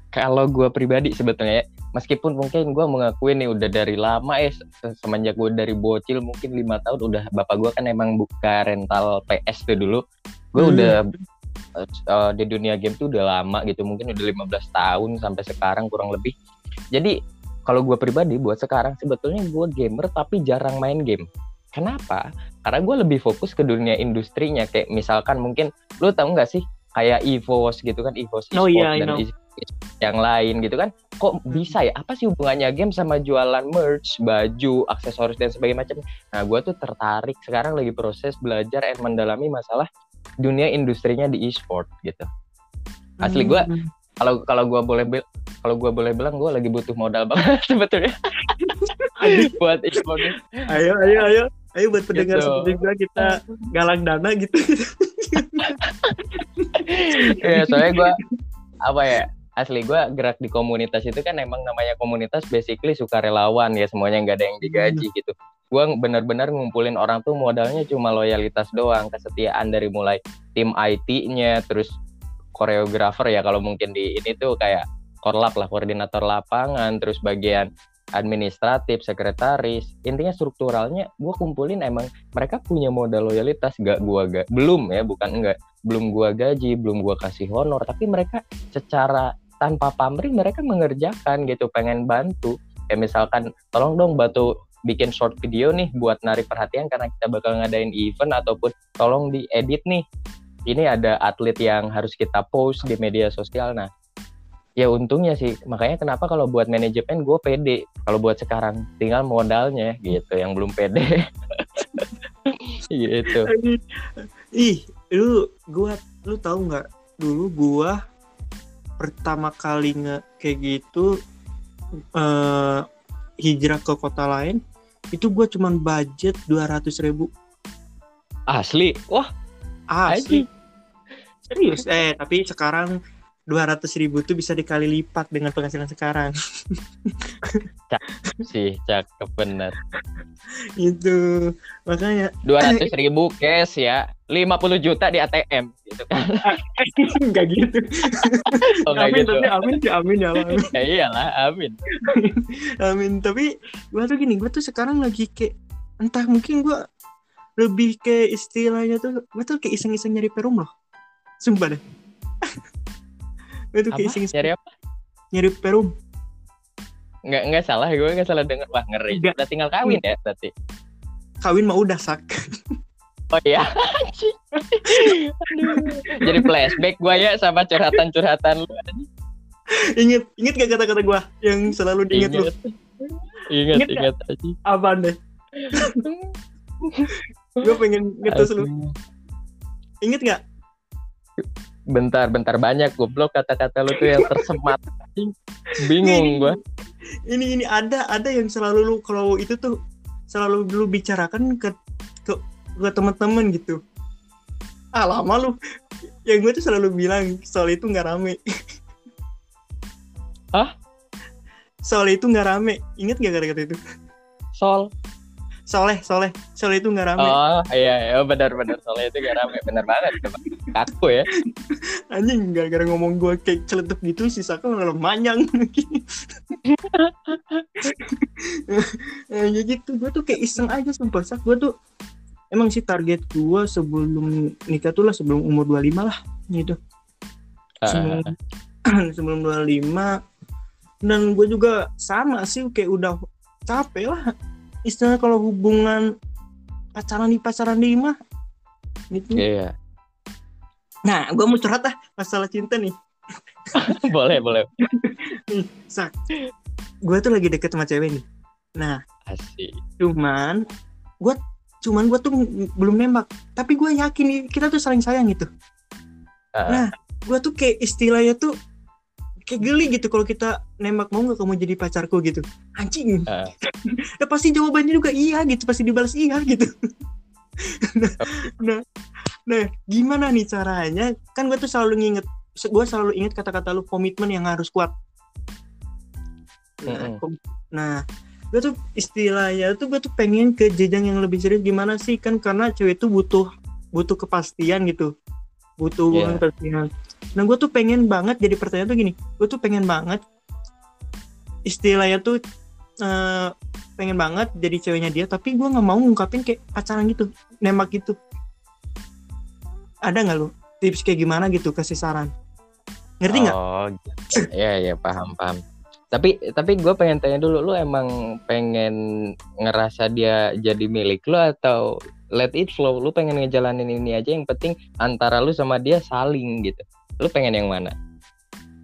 kalau gue pribadi sebetulnya ya, meskipun mungkin gue mengakui nih udah dari lama ya se- semenjak gue dari bocil mungkin lima tahun udah bapak gue kan emang buka rental PS tuh dulu gue Hmm. udah eh, di dunia game tuh udah lama gitu mungkin udah 15 tahun sampai sekarang kurang lebih jadi kalau gue pribadi buat sekarang sebetulnya gue gamer tapi jarang main game. Kenapa? Karena gue lebih fokus ke dunia industrinya. Kayak misalkan mungkin lu tahu nggak sih kayak EVOS gitu kan EVOS Oh, eSport iya, dan e- yang lain gitu kan. Kok bisa ya? Apa sih hubungannya game sama jualan merch baju aksesoris dan sebagainya macam? Nah gue tuh tertarik sekarang lagi proses belajar dan mendalami masalah dunia industrinya di e-sport gitu. Asli gua- Hmm. Kalau kalau gue boleh kalau gue boleh bilang gue lagi butuh modal banget sebetulnya buat ini. Ayo ayo ayo. Ayo buat pendengar Gitu. seperti gua kita galang dana gitu. ya soalnya gue apa ya asli gue gerak di komunitas itu kan emang namanya komunitas basically suka relawan ya semuanya nggak ada yang digaji gitu gue benar-benar ngumpulin orang tuh modalnya cuma loyalitas doang kesetiaan dari mulai tim IT-nya terus koreografer ya kalau mungkin di ini tuh kayak korlap lah koordinator lapangan terus bagian administratif sekretaris. Intinya strukturalnya gue kumpulin emang mereka punya modal loyalitas gak gua gak belum ya bukan enggak belum gua gaji belum gua kasih honor tapi mereka secara tanpa pamrih mereka mengerjakan gitu pengen bantu. Kayak misalkan tolong dong batu bikin short video nih buat narik perhatian karena kita bakal ngadain event ataupun tolong diedit nih ini ada atlet yang harus kita post di media sosial. Nah ya untungnya sih. Makanya kenapa kalau buat manajemen gue pede. Kalau buat sekarang tinggal modalnya gitu yang belum pede. Gitu. Ih lu gua lu tahu nggak? Dulu gua pertama kali nge kayak gitu uh, hijrah ke kota lain itu gua cuman budget dua ratus ribu. Asli? Wah asli serius eh tapi sekarang dua ratus ribu tuh bisa dikali lipat dengan penghasilan sekarang. cakep sih, cakep bener. itu makanya dua ratus ribu cash ya, lima puluh juta di ATM gitu kan? Enggak gitu. Oh, amin gitu. tapi amin sih amin ya amin. ya iyalah amin. amin tapi gua tuh gini, gua tuh sekarang lagi kayak entah mungkin gua lebih ke istilahnya tuh gua tuh kayak iseng-iseng nyari perum loh. Sumpah deh. Itu kayak iseng nyari apa? Nyari perum. Nggak nggak salah. Gue nggak salah denger. Wah ngeri. Nggak. udah tinggal kawin ya berarti? Kawin mah udah sak. Oh iya. Jadi flashback gue ya sama curhatan curhatan lu inget inget gak kata-kata gue yang selalu diinget lu? Inget inget, inget aja apa deh? Gue pengen ngetes lu. Inget gak bentar bentar banyak goblok kata-kata lu tuh yang tersemat. Bingung gua. ini ini ada ada yang selalu lu kalau itu tuh selalu lu bicarakan ke ke, ke teman-teman gitu. Ah lama lu. Yang gue tuh selalu bilang soal itu nggak rame. Ah soal itu nggak rame. Inget gak kata-kata itu? Soal? Soleh, Soleh, Soleh itu nggak rame. Oh iya, iya. Benar-benar Soleh itu nggak rame, benar banget. Kaku ya. Anjing gara-gara ngomong gue kayak celetuk gitu, sisa kan malah manyang. ya gitu, gue tuh kayak iseng aja sumpah. Sak gue tuh emang sih target gue sebelum nikah tuh lah sebelum umur 25 lah gitu. Sebelum, uh. sebelum 25 dan gue juga sama sih kayak udah capek lah istilah kalau hubungan pacaran di pacaran di mah gitu iya yeah. Nah gue mau curhat ah masalah cinta nih. Boleh boleh. Nih sak gue tuh lagi deket sama cewek nih. Nah asik. cuman gue cuman gue tuh belum nembak. Tapi gue yakin kita tuh saling sayang gitu. Uh. nah gue tuh kayak istilahnya tuh kayak geli gitu kalau kita nembak mau nggak kamu jadi pacarku? gitu. Anjing. Uh. ya pasti jawabannya juga iya gitu pasti dibalas iya gitu. Nah nah gimana nih caranya? Kan gue tuh selalu nginget gue selalu inget kata-kata lu komitmen yang harus kuat. Nah, mm -hmm. nah gue tuh istilahnya tuh gue tuh pengen ke jenjang yang lebih serius. Gimana sih? Kan karena cewek itu butuh butuh kepastian gitu. Butuh yeah. kepastian. Nah gue tuh pengen banget jadi pertanyaan tuh gini, gue tuh pengen banget istilahnya tuh uh, pengen banget jadi ceweknya dia, tapi gue nggak mau ngungkapin kayak pacaran gitu, nembak gitu. Ada nggak lu tips kayak gimana gitu kasih saran? Ngerti nggak? Oh, iya iya paham paham. Tapi tapi gue pengen tanya dulu, lu emang pengen ngerasa dia jadi milik lu atau let it flow? Lu pengen ngejalanin ini aja yang penting antara lu sama dia saling gitu. Lu pengen yang mana?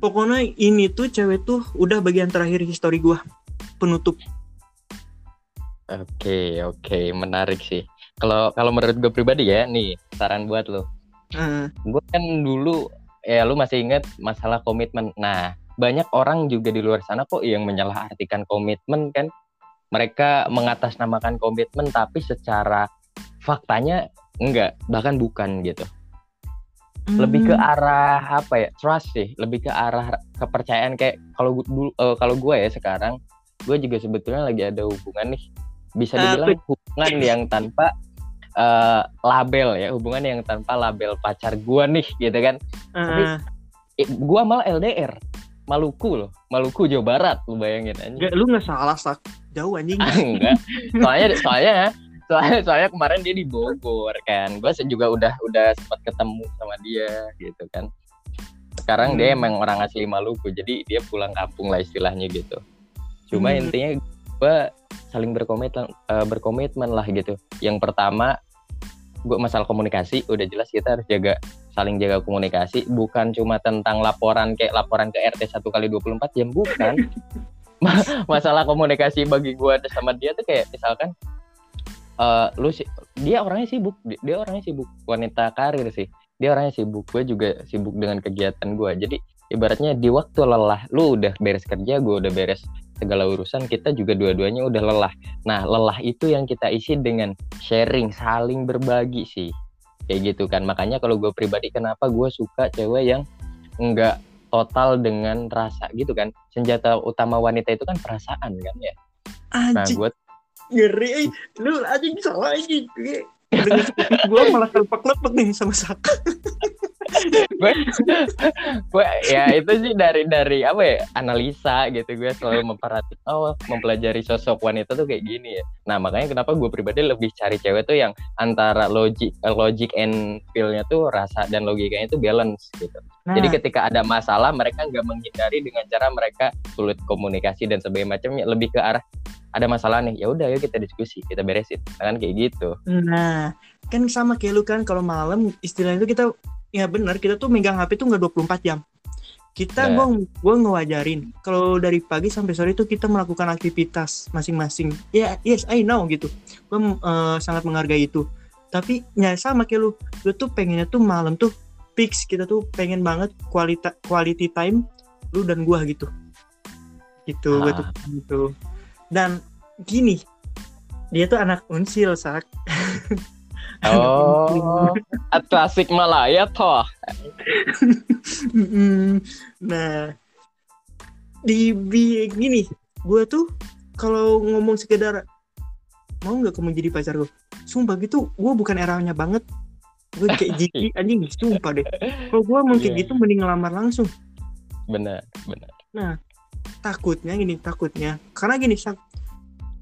Pokoknya ini tuh cewek tuh udah bagian terakhir histori gua penutup. Oke okay, oke okay. menarik sih. Kalau kalau menurut gue pribadi ya nih saran buat lo. Uh. Gue kan dulu ya lu masih inget masalah komitmen. Nah banyak orang juga di luar sana kok yang menyalahartikan komitmen kan. Mereka mengatasnamakan komitmen tapi secara faktanya enggak bahkan bukan gitu hmm. lebih ke arah apa ya trust sih lebih ke arah kepercayaan kayak kalau dulu uh, kalau gue ya sekarang gue juga sebetulnya lagi ada hubungan nih bisa dibilang hubungan yang tanpa eh, label ya hubungan yang tanpa label pacar gua nih gitu kan. Ah, Eh, gua malah LDR Maluku loh Maluku Jawa Barat lu bayangin aja enggak, lu nggak salah sak. Jauh anjing. enggak. Soalnya soalnya soalnya soalnya kemarin dia di Bogor kan. Gue juga udah udah sempat ketemu sama dia gitu kan. Sekarang dia Hmm. emang orang asli Maluku jadi dia pulang kampung lah istilahnya gitu. Cuma Hmm. intinya gue saling berkomitmen eh, berkomitmen lah gitu. Yang pertama gue masalah komunikasi udah jelas kita harus jaga saling jaga komunikasi. Bukan cuma tentang laporan kayak laporan ke RT satu kali 24 jam bukan. Ma- masalah komunikasi bagi gue sama dia tuh kayak misalkan eh lu sih dia orangnya sibuk dia orangnya sibuk wanita karir sih. Dia orangnya sibuk gue juga sibuk dengan kegiatan gue jadi ibaratnya di waktu lelah lu udah beres kerja gue udah beres segala urusan kita juga dua-duanya udah lelah. Nah lelah itu yang kita isi dengan sharing saling berbagi sih. Kayak gitu kan. Makanya kalau gue pribadi kenapa gue suka cewek yang enggak total dengan rasa gitu kan? Senjata utama wanita itu kan perasaan kan ya? Nah Anjing, gue ngeri. Lu anjing salah anjing. Dengan gue malah lepek-lepek nih sama Saka. gue gue ya itu sih dari dari apa ya analisa gitu. Gue selalu memperhatikan oh mempelajari sosok wanita tuh kayak gini ya. Nah makanya kenapa gue pribadi lebih cari cewek tuh yang antara logic logic and feel-nya tuh rasa dan logikanya tuh balance gitu. Nah, jadi ketika ada masalah mereka nggak menghindari dengan cara mereka sulit komunikasi dan sebagainya macamnya. Lebih ke arah ada masalah nih ya udah ayo kita diskusi kita beresin. Kan kayak gitu. Nah, kan sama kayak lu kan kalau malam istilahnya itu kita ya benar kita tuh megang HP tuh nggak 24 jam. Kita Nah. gua gua ngewajarin kalau dari pagi sampai sore itu kita melakukan aktivitas masing-masing. Ya, yes, I know gitu. Gua eh, sangat menghargai itu. Tapi ya sama kayak lu, lu tuh pengennya tuh malam tuh fix kita tuh pengen banget kualita quality time lu dan gua gitu. Gitu, gua tuh Ah. gitu. Dan gini, dia tuh anak unsil sak oh. Klasik Malaya toh nah. Di bi gini gue tuh kalau ngomong sekedar mau nggak kamu jadi pacar gue sumpah gitu gue bukan eranya banget. Gue kayak jijik anjing sumpah deh. Kalau gue mau kayak Iya. gitu mending ngelamar langsung. Benar benar. Takutnya gini takutnya. Karena gini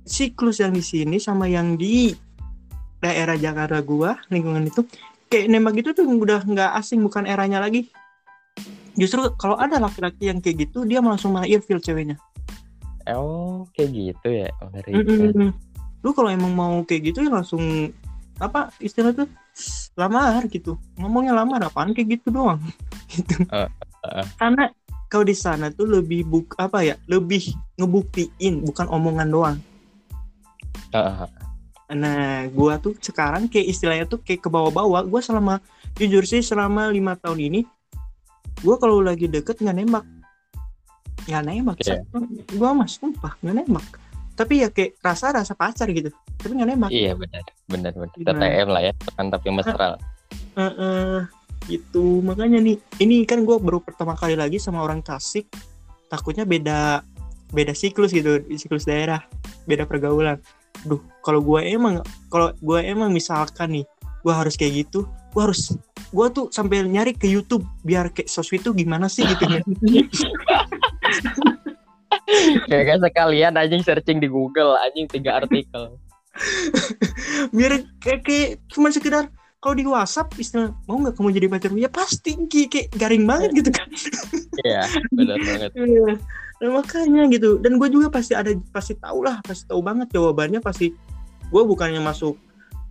siklus yang di sini sama yang di daerah Jakarta gua lingkungan itu kayak nembak gitu tuh udah nggak asing bukan eranya lagi. Justru kalau ada laki-laki yang kayak gitu dia langsung malah ilfil ceweknya. Oh kayak gitu ya? Ngeri Mm-mm. lu kalau emang mau kayak gitu ya langsung apa istilah tuh? Lamar gitu. Ngomongnya lamar apaan kayak gitu doang. Gitu. Uh, uh. karena kalau di sana tuh lebih buk apa ya lebih ngebuktiin bukan omongan doang. Uh, uh. Nah, gua tuh sekarang kayak istilahnya tuh kayak ke bawah-bawah. Gua selama jujur sih selama lima tahun ini, gua kalau lagi deket nggak nembak, nggak nembak. Iya. Gua mas sumpah nggak nembak. Tapi ya kayak rasa rasa pacar gitu. Tapi nggak nembak. iya benar benar benar Gimana? TTM lah ya tekan tapi mesra Eh, eh, gitu. Makanya nih, ini kan gua baru pertama kali lagi sama orang Tasik. Takutnya beda beda siklus gitu, siklus daerah, beda pergaulan. Duh, kalau gua emang kalau gua emang misalkan nih, gua harus kayak gitu, gua harus gua tuh sampai nyari ke YouTube biar kayak sosmed tuh gimana sih gitu ya. kayak sekalian anjing searching di Google anjing tiga artikel biar kayak, kayak cuma sekedar kalau di WhatsApp istilah mau nggak kamu jadi pacar ya pasti kayak, kayak garing banget gitu kan iya benar banget Iya. Nah, makanya gitu. Dan gue juga pasti ada pasti tahu lah, pasti tahu banget jawabannya pasti. Gue bukannya masuk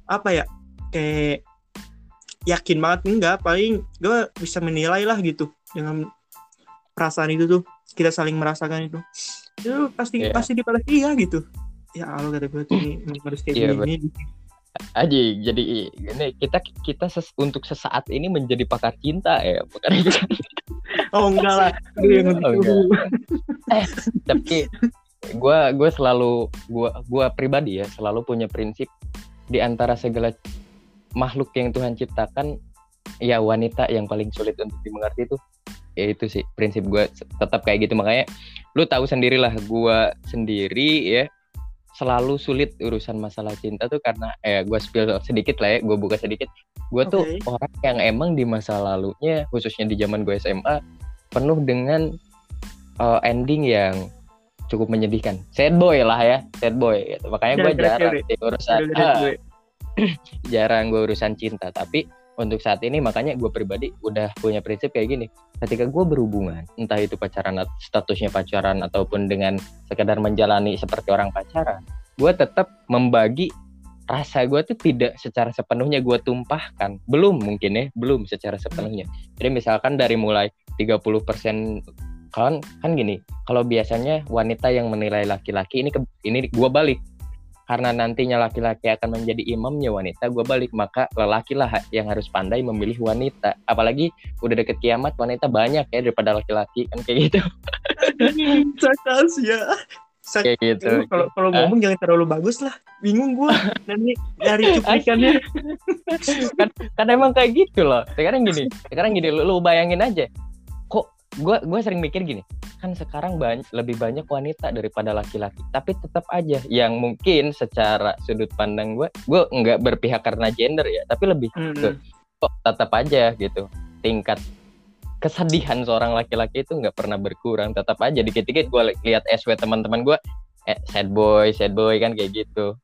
apa ya kayak yakin banget enggak. Paling gue bisa menilai lah gitu dengan perasaan itu tuh kita saling merasakan itu. Itu pasti Iya. pasti dibalas iya gitu. Ya Allah kata gue tuh ini harus kayak Iya, gini. Anjing jadi ini kita kita ses- untuk sesaat ini menjadi pakar cinta ya bukan Oh enggak lah. Gue yang Oh, gitu. tapi gue gue selalu gue gua pribadi ya selalu punya prinsip di antara segala makhluk yang Tuhan ciptakan ya wanita yang paling sulit untuk dimengerti itu ya itu sih prinsip gue tetap kayak gitu makanya lu tahu sendirilah gue sendiri ya selalu sulit urusan masalah cinta tuh karena eh gue spill sedikit lah ya gue buka sedikit. Gue tuh Oke. orang yang emang di masa lalunya khususnya di zaman gue SMA penuh dengan uh, ending yang cukup menyedihkan. Sad boy lah ya sad boy gitu. makanya gue jarang urusan ah, jarang gue urusan cinta. Tapi untuk saat ini makanya gue pribadi udah punya prinsip kayak gini. Ketika gue berhubungan entah itu pacaran at- statusnya pacaran ataupun dengan sekedar menjalani seperti orang pacaran gue tetap membagi rasa gue tuh tidak secara sepenuhnya gue tumpahkan. Belum mungkin ya belum secara sepenuhnya. Jadi misalkan dari mulai 30% kan kan gini kalau biasanya wanita yang menilai laki-laki ini ke, ini gue balik karena nantinya laki-laki akan menjadi imamnya wanita, gue balik maka lelaki lah yang harus pandai memilih wanita. Apalagi udah deket kiamat wanita banyak ya daripada laki-laki kan kayak gitu, Sakas ya. Sak- kayak gitu. Kalau ngomong jangan terlalu bagus lah. Bingung gua. Nanti nyari cuplikannya. kan, kan emang kayak gitu loh. Sekarang gini, sekarang gini, lu, lu bayangin aja. Gue gue sering mikir gini, kan sekarang banyak lebih banyak wanita daripada laki-laki, tapi tetap aja yang mungkin secara sudut pandang gue, gue nggak berpihak karena gender ya, tapi lebih Hmm. kok tetap aja gitu. Tingkat kesedihan seorang laki-laki itu nggak pernah berkurang tetap aja. Dikit-dikit gue lihat SW teman-teman gue eh, sad boy sad boy kan kayak gitu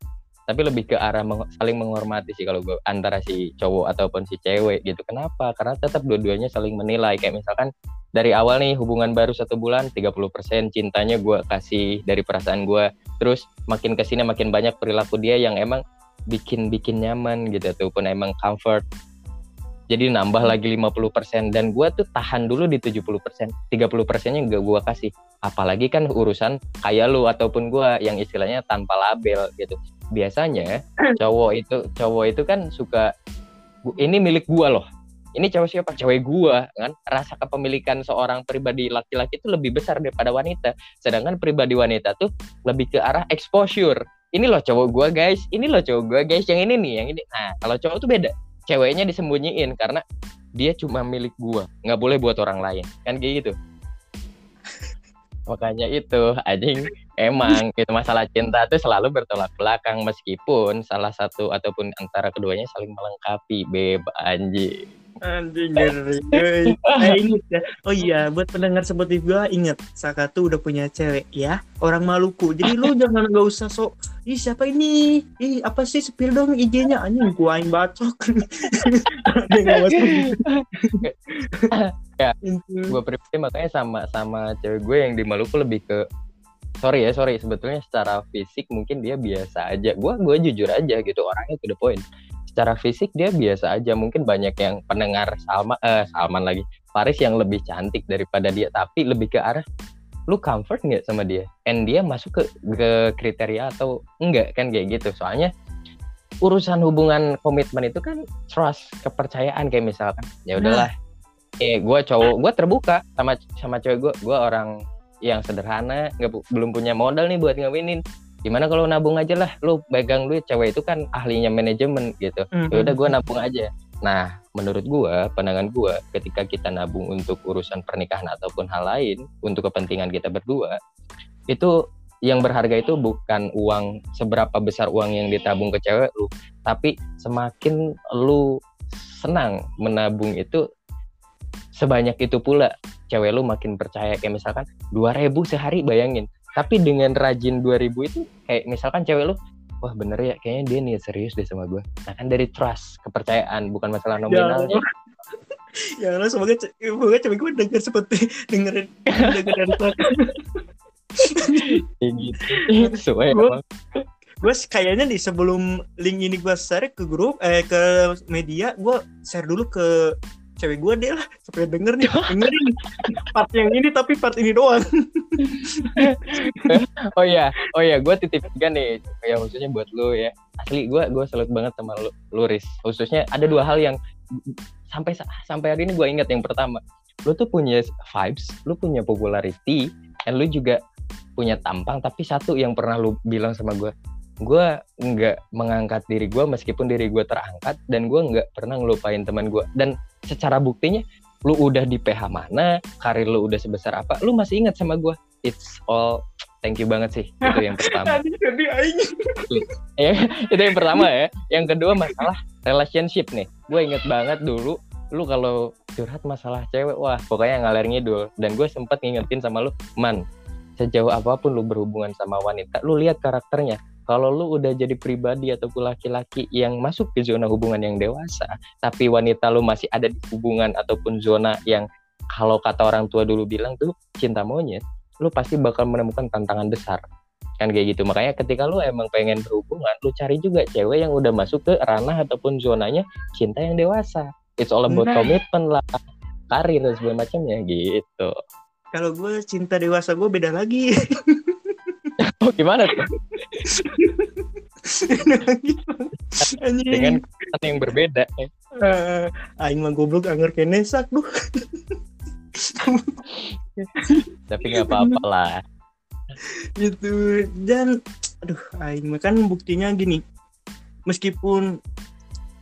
tapi lebih ke arah meng- saling menghormati sih kalau gue antara si cowok ataupun si cewek gitu. Kenapa? Karena tetap dua-duanya saling menilai. Kayak misalkan dari awal nih hubungan baru satu bulan 30% cintanya gue kasih dari perasaan gue terus makin ke sini makin banyak perilaku dia yang emang bikin bikin nyaman gitu ataupun emang comfort jadi nambah lagi 50% dan gua tuh tahan dulu di 70% 30 persennya gak gua kasih. Apalagi kan urusan kayak lu ataupun gua yang istilahnya tanpa label gitu. Biasanya cowok itu cowok itu kan suka "Bu- ini milik gua loh. Ini cowok siapa? Cewek gua kan? Rasa kepemilikan seorang pribadi laki-laki itu lebih besar daripada wanita. Sedangkan pribadi wanita tuh lebih ke arah exposure. Ini loh cowok gua guys. Ini loh cowok gua guys. Yang ini nih yang ini. Nah kalau cowok tuh beda ceweknya disembunyiin karena dia cuma milik gua nggak boleh buat orang lain. Kan kayak gitu. Makanya itu anjing emang gitu masalah cinta tuh selalu bertolak belakang meskipun salah satu ataupun antara keduanya saling melengkapi beb anjing Anjing. Eh, inget ya. Oh iya, buat pendengar seperti gua inget Saka tuh udah punya cewek ya, orang Maluku. Jadi lu jangan nggak usah sok. Ih siapa ini? Ih apa sih spill dong IG-nya anjing gua aing bacok. Ya, gue pribadi makanya sama sama cewek gue yang di Maluku lebih ke sorry ya sorry sebetulnya secara fisik mungkin dia biasa aja gue gue jujur aja gitu orangnya to the point secara fisik dia biasa aja. Mungkin banyak yang pendengar Salma eh Salman lagi Paris yang lebih cantik daripada dia tapi lebih ke arah lu comfort nggak sama dia? And dia masuk ke ke kriteria atau enggak? Kan kayak gitu. Soalnya urusan hubungan komitmen itu kan trust kepercayaan. Kayak misalkan ya udahlah eh gue cowok gue terbuka sama sama cewek gue gue orang yang sederhana nggak belum punya modal nih buat ngawinin gimana kalau nabung aja lah lu pegang duit cewek itu kan ahlinya manajemen gitu. Mhm. ya udah gue nabung aja. Nah menurut gue pandangan gue ketika kita nabung untuk urusan pernikahan ataupun hal lain untuk kepentingan kita berdua itu yang berharga itu bukan uang seberapa besar uang yang ditabung ke cewek lu tapi semakin lu senang menabung itu sebanyak itu pula cewek lu makin percaya. Kayak misalkan 2000 sehari bayangin tapi dengan rajin 2000 itu kayak misalkan cewek lu wah bener ya kayaknya dia nih serius deh sama gue nah kan dari trust kepercayaan bukan masalah Ya nominalnya Allah. Ya Allah, semoga semoga cewek gue denger seperti dengerin denger dari Saka. kayak gitu sesuai gue kayaknya nih sebelum link ini gue share ke grup eh ke media gue share dulu ke cewek gue deh lah supaya denger nih? Dengerin part yang ini tapi part ini doang. Oh iya oh iya gue titip juga nih ya khususnya buat lu ya. Asli gue gue salut banget sama lu, lu Riz. Khususnya ada dua hal yang sampai sampai hari ini gue ingat. Yang pertama lu tuh punya vibes lu punya popularity dan lu juga punya tampang. Tapi satu yang pernah lu bilang sama gue gue nggak mengangkat diri gue meskipun diri gue terangkat dan gue nggak pernah ngelupain teman gue dan secara buktinya lu udah di PH mana karir lu udah sebesar apa lu masih ingat sama gue it's all thank you banget sih. Itu yang pertama. Ya, itu yang pertama ya. Yang kedua masalah relationship nih. Gue inget banget dulu lu kalau curhat masalah cewek wah pokoknya ngalir ngidul. Dan gue sempet ngingetin sama lu man sejauh apa pun lu berhubungan sama wanita lu lihat karakternya kalau lu udah jadi pribadi ataupun laki-laki yang masuk ke zona hubungan yang dewasa tapi wanita lu masih ada di hubungan ataupun zona yang kalau kata orang tua dulu bilang tuh cinta monyet lu pasti bakal menemukan tantangan besar kan kayak gitu makanya ketika lu emang pengen berhubungan lu cari juga cewek yang udah masuk ke ranah ataupun zonanya cinta yang dewasa it's all about Nah. commitment lah karir dan segala macamnya gitu Kalau gue cinta dewasa gue beda lagi. oh gimana tuh. Anjing. dengan kesan yang berbeda Eh, aing mah goblok anger kene sak duh. tapi nggak apa-apa lah gitu dan aduh aing mah kan buktinya gini meskipun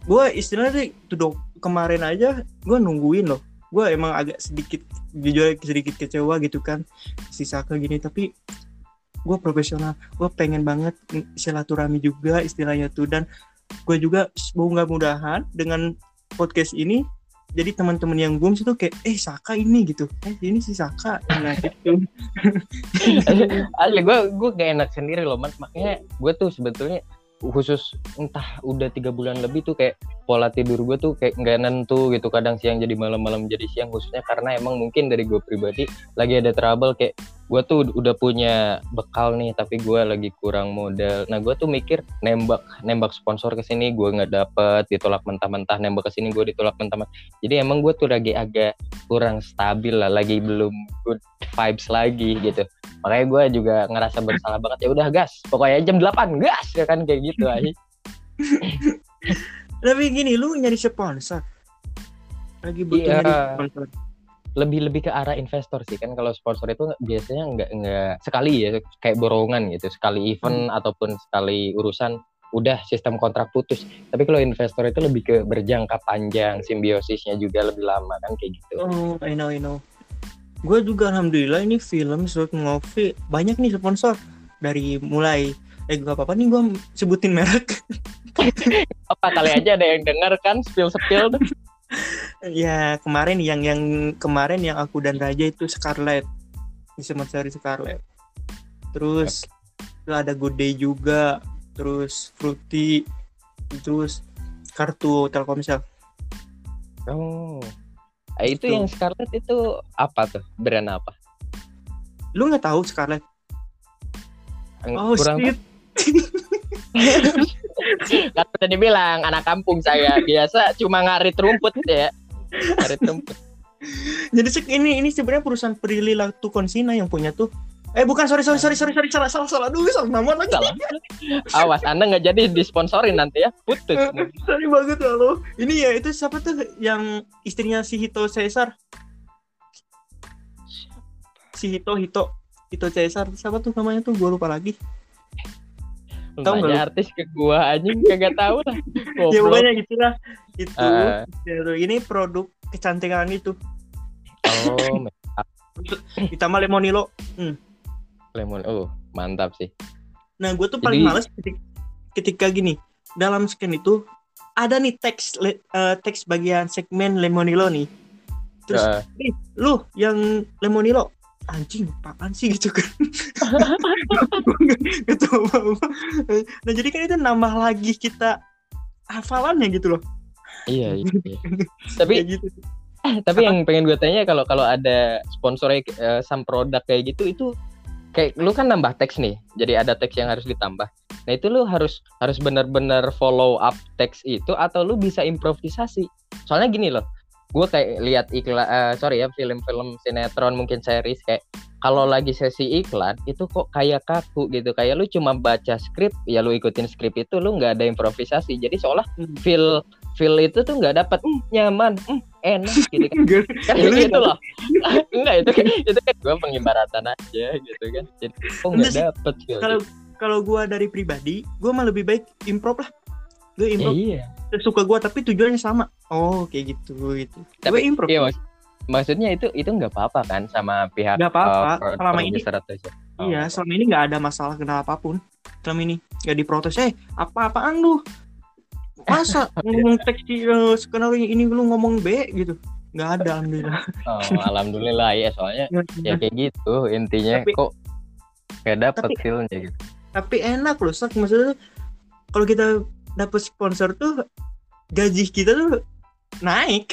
gue istilahnya tuh dok kemarin aja gue nungguin loh gue emang agak sedikit jujur sedikit kecewa gitu kan si Saka gini tapi gue profesional gue pengen banget silaturahmi juga istilahnya tuh. Dan gue juga semoga mudahan dengan podcast ini jadi teman-teman yang belum situ kayak eh Saka ini gitu. Eh ini si Saka. Nah gitu. Asli gue gue gak enak sendiri loh man makanya gue tuh sebetulnya khusus entah udah tiga bulan lebih tuh kayak pola tidur gue tuh kayak nggak nentu gitu. Kadang siang jadi malam-malam jadi siang. Khususnya karena emang mungkin dari gue pribadi lagi ada trouble kayak gue tuh udah punya bekal nih tapi gue lagi kurang modal nah gue tuh mikir nembak nembak sponsor ke sini gue nggak dapet ditolak mentah-mentah nembak ke sini gue ditolak mentah-mentah jadi emang gue tuh lagi agak kurang stabil lah lagi belum good vibes lagi gitu makanya gue juga ngerasa bersalah banget ya udah gas pokoknya jam 8 gas ya kan kayak gitu aja Tapi gini, lu nyari sponsor. Lagi butuh Iya. nyari sponsor. Lebih lebih ke arah investor sih. Kan kalau sponsor itu biasanya nggak nggak sekali ya kayak borongan gitu. Sekali event ataupun sekali urusan udah sistem kontrak putus. Tapi kalau investor itu lebih ke berjangka panjang simbiosisnya juga lebih lama kan kayak gitu. Oh, I know, I know. Gue juga alhamdulillah ini film Short Movie. Banyak nih sponsor. Dari mulai eh gak apa-apa nih gue sebutin merek. Apa kali aja ada yang dengar kan? Spill spill tuh ya kemarin yang yang kemarin yang aku dan Raja itu Scarlett disponsori Scarlett terus terus ada Good Day juga. Terus Fruity. Terus kartu Telkomsel. Oh. Ah, itu Gitu. yang Scarlett itu apa tuh? Brand apa? Lu nggak tahu Scarlett oh kurang shit kan tadi bilang anak kampung saya. Biasa cuma ngarit rumput ya ngarit rumput. Jadi ini ini sebenarnya perusahaan Prilly Latukonsina yang punya tuh. Eh bukan sorry sorry sorry sorry sorry salah salah salah. Dulu salah nama lagi. Salah. Awas anda nggak jadi disponsorin nanti ya. Putus. Sorry banget lo ini ya itu siapa tuh yang istrinya si Hito Caesar si Hito Hito. Hito Caesar siapa tuh namanya tuh? Gue lupa lagi Tahu nggak Nanya artis ke gua anjing kagak tahu lah. Ya pokoknya gitulah. Itu tuh, ini produk kecantikan itu. Oh me- ditambah lemonilo. Lemon oh mantap sih. Nah gue tuh paling Jadi- males ketika, ketika gini dalam scan itu ada nih teks le- eh, teks bagian segmen lemonilo nih. Terus Eh, "Ih, lu yang lemonilo anjing apaan sih gitu kan. Nggak tahu apa-apa. Nah jadi kan itu nambah lagi kita hafalannya gitu loh. Iya, iya, iya. tapi kayak gitu. Tapi yang pengen gue tanya kalau kalau ada sponsornya eh, sam produk kayak gitu itu kayak lu kan nambah teks nih. Jadi ada teks yang harus ditambah. Nah itu lu harus harus benar-benar follow up teks itu atau lu bisa improvisasi? Soalnya gini loh gue kayak lihat iklan eh, sorry ya film-film sinetron mungkin series kayak kalau lagi sesi iklan itu kok kayak kaku gitu. Kayak lu cuma baca skrip ya lu ikutin skrip itu lu nggak ada improvisasi. Jadi seolah Hmm. feel feel itu tuh nggak dapat "Hmm, nyaman hmm, enak gitu kan. Lu gitu loh. Enggak itu kan itu kan gue pengibaratan aja gitu kan. Jadi kok nggak dapet gitu kalau kalau gue dari pribadi gue mah lebih baik improv lah gue Ya, improv iya suka gue tapi tujuannya sama oh kayak gitu gitu gue Tapi- improv iya mas maksudnya itu itu nggak apa-apa kan sama pihak Nggak apa-apa, eh, pro- selama ini-. Oh. Iya, selama ini nggak ada masalah kena apa pun. Selama ini nggak diprotes. Eh, apa-apaan lu? Masa ngomong teks di uh, skenario ini lu ngomong B gitu? Nggak ada, alhamdulillah. Oh, alhamdulillah ya soalnya ya kayak gitu intinya Tapi- kok gak dapet tapi- feelnya gitu. Tapi enak loh, Sak. Maksudnya kalau kita dapet sponsor tuh gaji kita tuh naik.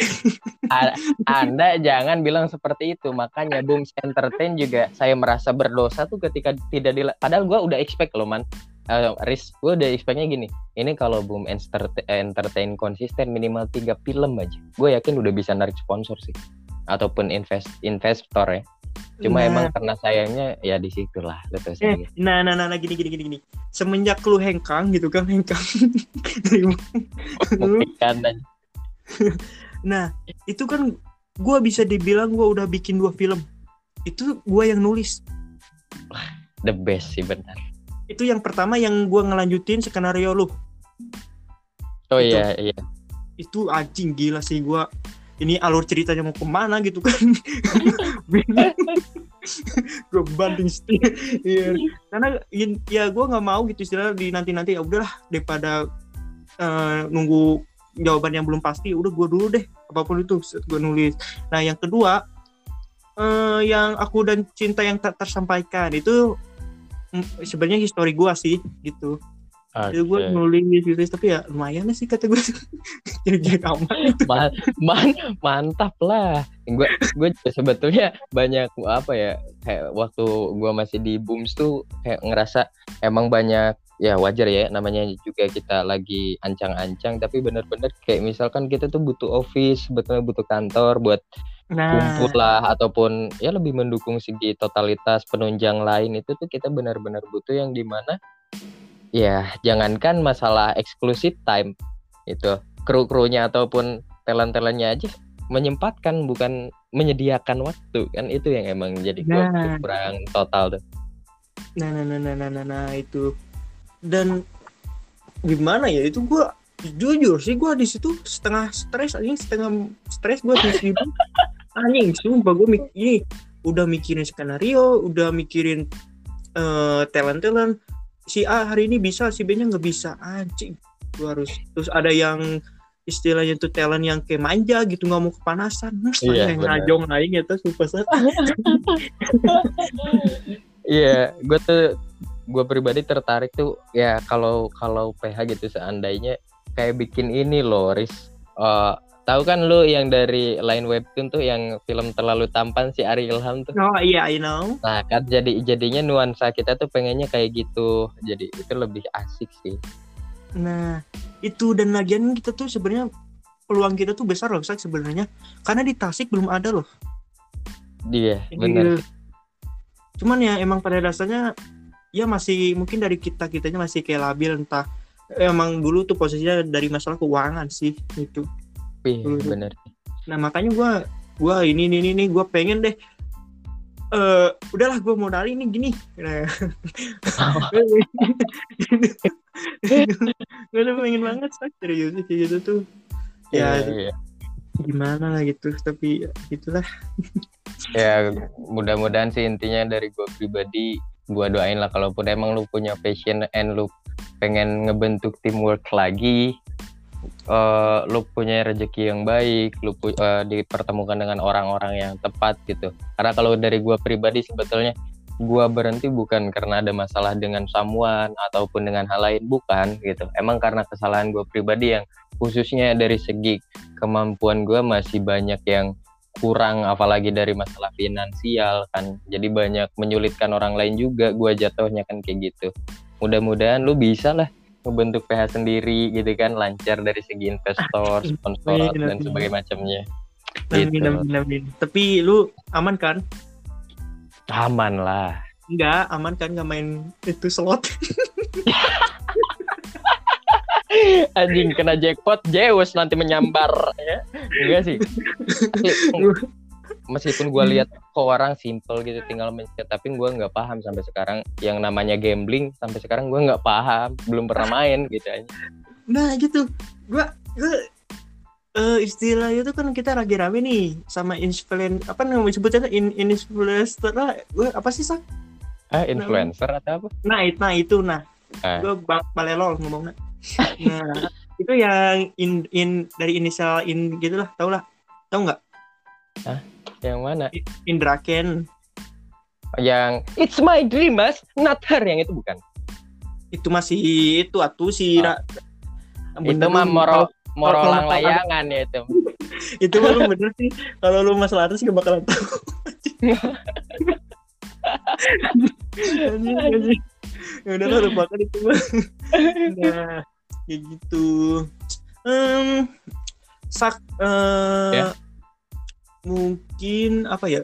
Anda jangan bilang seperti itu. Makanya Booms Entertain juga saya merasa berdosa tuh ketika tidak dila padahal gua udah expect loh man. Eh, Riz gue udah expectnya gini. Ini kalau Boom Entertain, Entertain konsisten minimal tiga film aja. Gue yakin udah bisa narik sponsor sih. Ataupun invest investor ya cuma Nah. emang karena sayangnya ya di situ lah Eh, nah, nah, nah, nah, gini, gini, gini, gini. Semenjak lu hengkang gitu kan, hengkang. Dan nah, itu kan gua bisa dibilang gua udah bikin dua film. Itu gua yang nulis. the best sih benar Itu yang pertama yang gua ngelanjutin skenario lu. oh Itu. iya iya Itu anjing gila sih gua. Ini alur ceritanya mau ke mana gitu kan. gue banting setir Iya. karena ya gue nggak mau gitu istilah di nanti nanti ya udahlah daripada eh, nunggu jawaban yang belum pasti udah gue dulu deh apa pun itu gue nulis nah yang kedua eh, yang aku dan cinta yang tak tersampaikan itu mm, sebenarnya histori gue sih gitu itu gue Oke. nulis gitu tapi ya lumayan sih kata gue jadi aman Ma- man- mantap lah. Gue gue sebetulnya banyak apa ya kayak waktu gue masih di booms tuh kayak ngerasa emang banyak ya wajar ya namanya juga kita lagi ancang-ancang tapi bener-bener kayak misalkan kita tuh butuh office sebetulnya butuh kantor buat nah. kumpul lah ataupun ya lebih mendukung segi totalitas penunjang lain itu tuh kita benar-benar butuh yang di mana ya jangankan masalah exclusive time itu kru-krunya ataupun talent-talentnya aja menyempatkan bukan menyediakan waktu kan itu yang emang jadi Nah. kurang total tuh. Nah nah nah nah nah nah, nah, itu. Dan gimana ya itu gua jujur sih gua di situ setengah stres anjing setengah stres gua di situ. Anjing sumpah gua mik ini udah mikirin skenario udah mikirin eh talent talent si A hari ini bisa si B nya nggak bisa anjing gua harus terus ada yang istilahnya tuh talent yang kayak manja gitu nggak mau kepanasan Iya, yang ngajong aing ya tuh Sat. Iya, gue tuh gue pribadi tertarik tuh ya kalau kalau PH gitu seandainya kayak bikin ini loh, Riz. Eh, tahu kan lu yang dari line webtoon tuh yang film terlalu tampan si Ari Ilham tuh. oh iya I know Nah, kan jadi jadinya nuansa kita tuh pengennya kayak gitu. Jadi itu lebih asik sih. Nah, itu dan lagian kita tuh sebenarnya peluang kita tuh besar loh, Sak, sebenarnya. Karena di Tasik belum ada loh. Dia, Jadi, bener. Cuman ya emang pada dasarnya ya masih mungkin dari kita kitanya masih kayak labil entah emang dulu tuh posisinya dari masalah keuangan sih itu. Iya, dulu. bener. Nah, makanya gua gua ini ini ini, ini gua pengen deh eh udahlah gua mau ini gini. Nah. gue udah pengen banget sak serius kayak gitu tuh. Ya, Iya, iya. gimana lah gitu tapi gitulah ya mudah-mudahan sih intinya dari gue pribadi gue doain lah kalaupun emang lu punya passion and lu pengen ngebentuk teamwork lagi eh lu punya rezeki yang baik lu eh, dipertemukan dengan orang-orang yang tepat gitu. Karena kalau dari gue pribadi sebetulnya gue berhenti bukan karena ada masalah dengan someone ataupun dengan hal lain bukan gitu. Emang karena kesalahan gue pribadi yang khususnya dari segi kemampuan gue masih banyak yang kurang apalagi dari masalah finansial kan. Jadi banyak menyulitkan orang lain juga gua jatuhnya kan kayak gitu. Mudah-mudahan lu bisa lah membentuk PH sendiri gitu kan lancar dari segi investor sponsor Amin, dan amin. sebagainya macamnya. Amin, Gitu. amin, amin. tapi lu aman kan? Aman lah. Enggak aman kan nggak main itu slot? Anjing kena jackpot Zeus nanti menyambar ya. Enggak sih? Asli, meskipun gua lihat kok orang simple gitu tinggal mencet tapi gua nggak paham sampai sekarang. Yang namanya gambling sampai sekarang gua nggak paham. Belum pernah main gitu aja. Nah gitu. Gua gua eh, istilah itu kan kita lagi rame nih sama influen apa namanya sebutnya in, influencer lah. Gua apa sih sak ah influencer atau apa? Nah itu nah itu nah. Ah. gue bang balelol ngomongnya. Nah itu yang in in dari inisial in gitulah. Tau lah. Tau nggak yang mana? Indra Ken. Yang it's my dream mas. Not her yang itu bukan? Itu masih itu atuh si Oh. Ra- itu mah moro morolang kalau- layangan ya itu. Itu mah lu bener sih. Kalau lu masalah atas gak bakalan tahu ya udah lah lupakan itu mah. Nah kayak gitu. Em, sak eh, Ya. Mungkin apa ya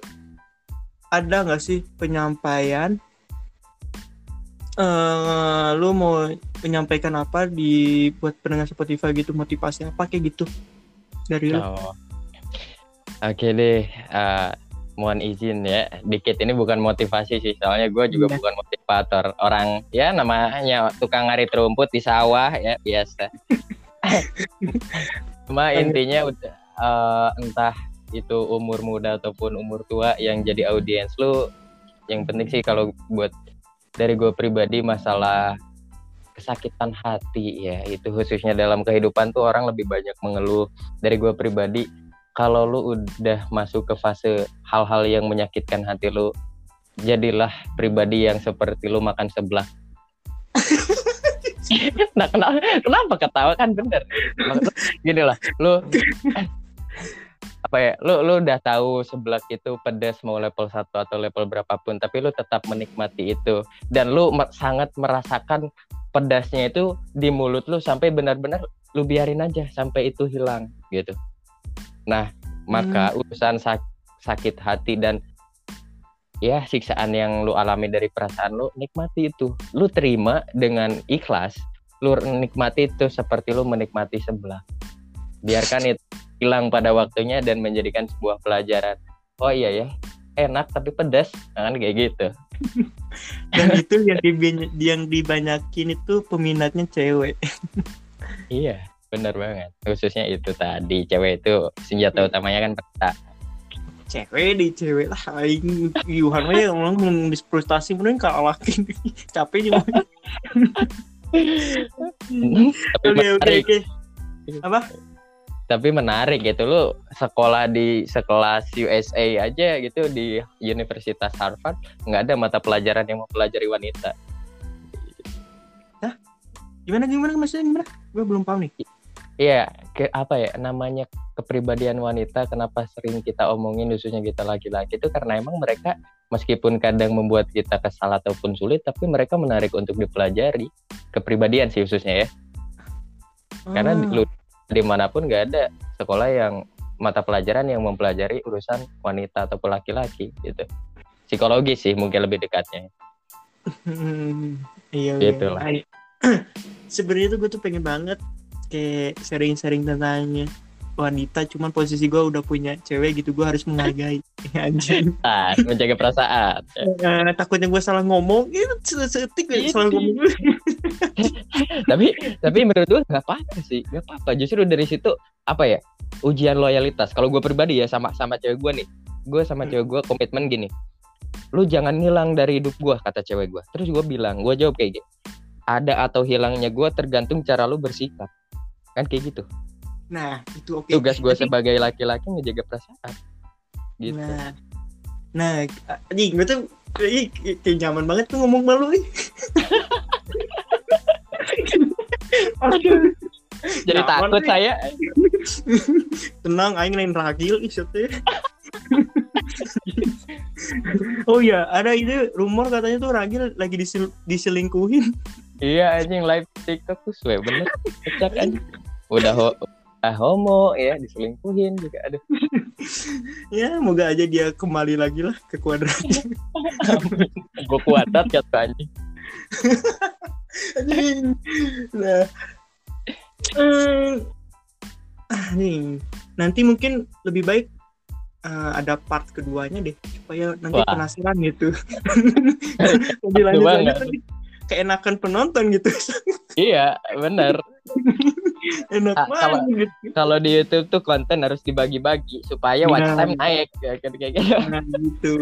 ada nggak sih penyampaian eh lu mau menyampaikan apa di buat pendengar Spotify gitu motivasi apa kayak gitu dari lu Oh. Oke deh, eh, mohon izin ya. Dikit ini bukan motivasi sih, soalnya gue juga Iya. bukan motivator. Orang ya namanya tukang ngarit rumput di sawah ya biasa. Cuma intinya udah eh, entah itu umur muda ataupun umur tua yang jadi audiens lu, yang penting sih kalau buat dari gue pribadi masalah kesakitan hati ya itu khususnya dalam kehidupan tuh orang lebih banyak mengeluh. Dari gue pribadi kalau lu udah masuk ke fase hal-hal yang menyakitkan hati lu jadilah pribadi yang seperti lu makan sebelah. Nah kenapa? Kenapa ketawa? Kan bener. Gini lah lu apa ya lu lu udah tahu seblak itu pedas mau level 1 atau level berapapun tapi lu tetap menikmati itu. Dan lu sangat merasakan pedasnya itu di mulut lu sampai benar-benar lu biarin aja sampai itu hilang gitu. Nah maka urusan sak- sakit hati dan ya siksaan yang lu alami dari perasaan lu nikmati itu. Lu terima dengan ikhlas lu nikmati itu seperti lu menikmati sebelah biarkan itu hilang pada waktunya dan menjadikan sebuah pelajaran. Oh iya ya enak tapi pedas Nah, kan kayak gitu. Dan itu yang yang dibanyakin itu peminatnya cewek. Iya benar banget. Khususnya itu tadi cewek itu senjata utamanya kan peta. Cewek di cewek lah aing. Yuhan mah ya orang mau frustasi mending kalahin capek juga. Tapi oke oke oke. Apa tapi menarik gitu lu sekolah di sekelas USA aja gitu di Universitas Harvard nggak ada mata pelajaran yang mempelajari wanita. Gimana gimana maksudnya gimana? Gue belum paham nih. Iya, ke apa ya namanya kepribadian wanita kenapa sering kita omongin khususnya kita laki-laki itu karena emang mereka meskipun kadang membuat kita kesal ataupun sulit tapi mereka menarik untuk dipelajari kepribadian sih khususnya ya. Karena di, Ah, lu di mana pun nggak ada sekolah yang mata pelajaran yang mempelajari urusan wanita ataupun laki-laki gitu psikologi sih mungkin lebih dekatnya hmm, iya Gitu iya. lah. Sebenarnya tuh gue tuh pengen banget kayak sharing-sharing tentang wanita cuman posisi gue udah punya cewek gitu gue harus menghargai. Anjing. Ah menjaga perasaan. Eh, takutnya gue salah ngomong. Itu setik gue salah Itu. ngomong. Tapi tapi menurut gue nggak apa-apa sih nggak apa-apa. Justru dari situ apa ya ujian loyalitas. Kalau gue pribadi ya sama sama cewek gue nih. Gue sama Hmm. cewek gue komitmen gini. Lu jangan hilang dari hidup gue kata cewek gue terus gue bilang gue jawab kayak gini. Ada atau hilangnya gue tergantung cara lu bersikap. Kan kayak gitu nah itu oke. Tugas gue sebagai laki-laki ngejaga perasaan. Gitu. Nah, nah, anjing gue tuh kayak nyaman banget tuh ngomong malu jadi nyaman takut nih. saya. Tenang, aing lain ragil ih teh. oh iya, ada itu rumor katanya tuh ragil lagi disel- diselingkuhin. iya anjing live tiktok tuh suwe bener. Anjing. Udah ho udah homo ya diselingkuhin juga aduh. Ya, moga aja dia kembali lagi lah ke kuadrat. gue kuatat ya nah, ah, nih, nanti mungkin lebih baik eh, ada part keduanya deh supaya nanti Wah. penasaran gitu. Lebih lanjut nanti keenakan penonton gitu. iya bener. Enak Ah, kalau- banget. Kalau di YouTube tuh konten harus dibagi-bagi supaya watch Nah. time naik ya kan kayak gitu. Nah, gitu.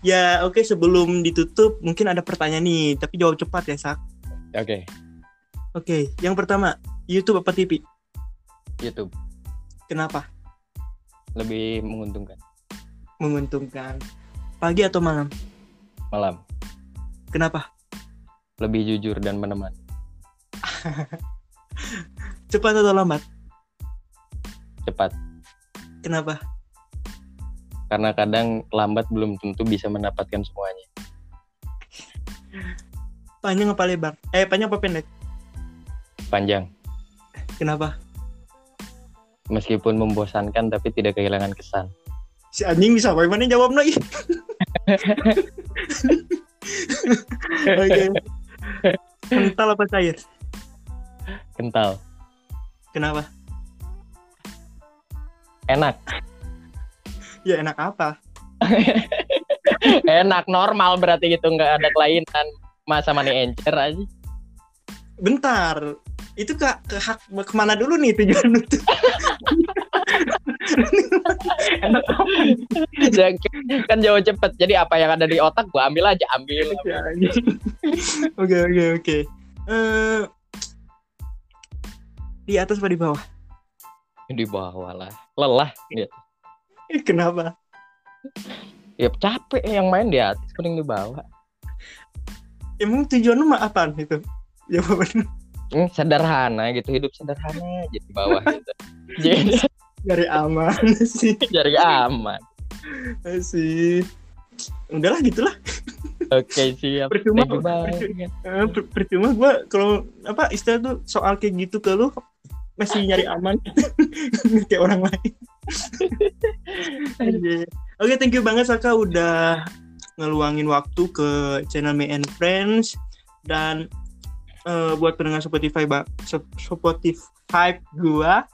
Ya oke sebelum ditutup mungkin ada pertanyaan nih tapi jawab cepat ya sak. Oke, oke yang pertama YouTube apa TV YouTube. Kenapa? Lebih menguntungkan. Menguntungkan. Pagi atau malam? Malam, kenapa lebih jujur dan menemani. cepat atau lambat? Cepat. Kenapa? Karena kadang lambat belum tentu bisa mendapatkan semuanya. panjang apa lebar? Eh panjang apa pendek? Panjang, kenapa? Meskipun membosankan tapi tidak kehilangan kesan. si anjing bisa apa mana jawab nih oke kental apa cair? Kental, kenapa? Enak, ya enak apa? Enak normal berarti gitu nggak ada kelainan. Masa money encer aja. bentar. Itu ke ke hak ke mana dulu nih tujuan tuh enak Ya, kan jauh cepet jadi apa yang ada di otak gua ambil aja ambil. Oke oke oke. Eh, di atas apa di bawah? di bawah lah lelah Eh, Kenapa? ya capek yang main di atas kuning di bawah Emang tujuan lu apaan itu? Jawaban Hmm, sederhana gitu hidup sederhana aja di bawah gitu jadi dari aman sih cari aman sih. Udahlah gitulah. oke siap Percuma, banget. Eh, per- percuma gue kalau apa istilah tuh soal kayak gitu ke lu masih nyari aman kayak orang lain. Anjir. Oke, thank you banget Saka udah ngeluangin waktu ke channel Me and Friends dan eh, buat pendengar Spotify ba- Sp- Spotify gua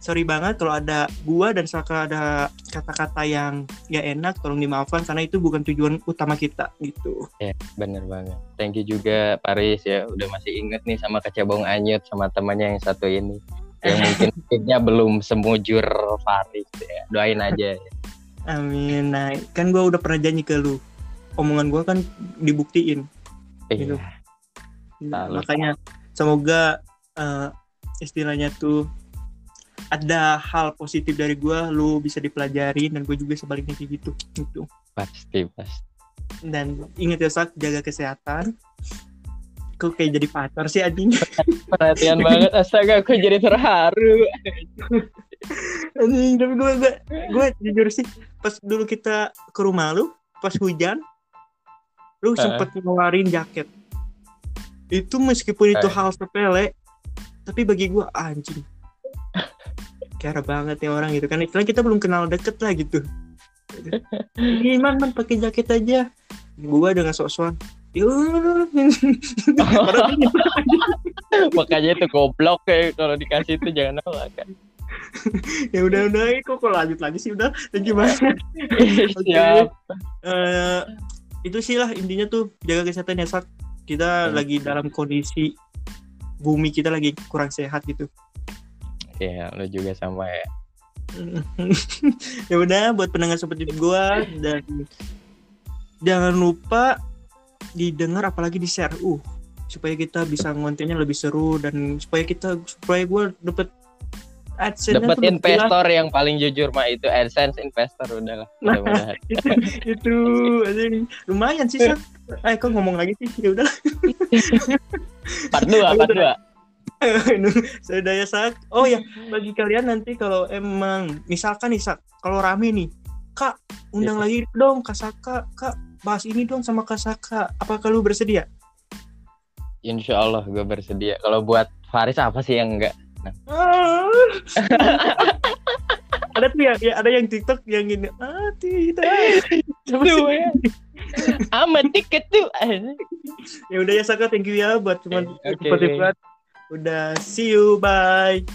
sorry banget kalau ada gua dan Saka ada kata-kata yang gak enak tolong dimaafkan karena itu bukan tujuan utama kita gitu. bener banget thank you juga Paris ya udah masih inget nih sama kecebong anyut sama temannya yang satu ini yang mungkin kayaknya belum semujur Faris ya doain aja ya. Amin. Nah, kan gua udah pernah janji ke lu. Omongan gua kan dibuktiin. Gitu. Iya. Nah, Salut. makanya semoga eh, istilahnya tuh ada hal positif dari gua lu bisa dipelajari dan gue juga sebaliknya kayak gitu gitu. Pasti pasti. Dan ingat ya sak jaga kesehatan. Kok kayak jadi pacar sih anjing? Perhatian banget astaga aku jadi terharu. Anjing tapi gue gue gue jujur sih pas dulu kita ke rumah lu pas hujan lu Eh. sempet ngeluarin jaket. Itu meskipun itu Eh. hal sepele tapi bagi gue anjing care banget ya orang gitu. Kan istilahnya kita belum kenal deket lah gitu. Gimana man pakai jaket aja. Gue dengan sok-sokan. Dingin. makanya itu goblok kayak kalau dikasih itu jangan nolak kan. Ya udah udah kok kok lanjut lagi sih? Udah thank you banget siap Eh, itu sih lah intinya tuh jaga kesehatan ya Sak. kita Hmm. lagi dalam kondisi bumi kita lagi kurang sehat gitu ya lo juga sama ya. Ya udah buat pendengar seperti gua dan jangan lupa didengar apalagi di share. Uh supaya kita bisa ngontennya lebih seru dan supaya kita supaya gua dapet adsense dapat investor yang paling jujur mah itu AdSense investor udahlah. Nah. mudah-mudahan. itu anjing. lumayan sih eh kok ngomong lagi sih? Ya udah part dua part dua sudah ya sak oh ya bagi kalian nanti kalau emang misalkan nih kalau rame nih kak undang Iya. lagi dong kak Saka kak bahas ini dong sama kak Saka apakah lu bersedia? Insya Allah gue bersedia. Kalau buat Faris apa sih yang enggak? Ah. ada tuh ya, ya ada yang TikTok yang gini ah tidak. Ya? Amat tiket tuh. Ya udah ya Saka thank you ya buat teman Oke. Spotify udah see you bye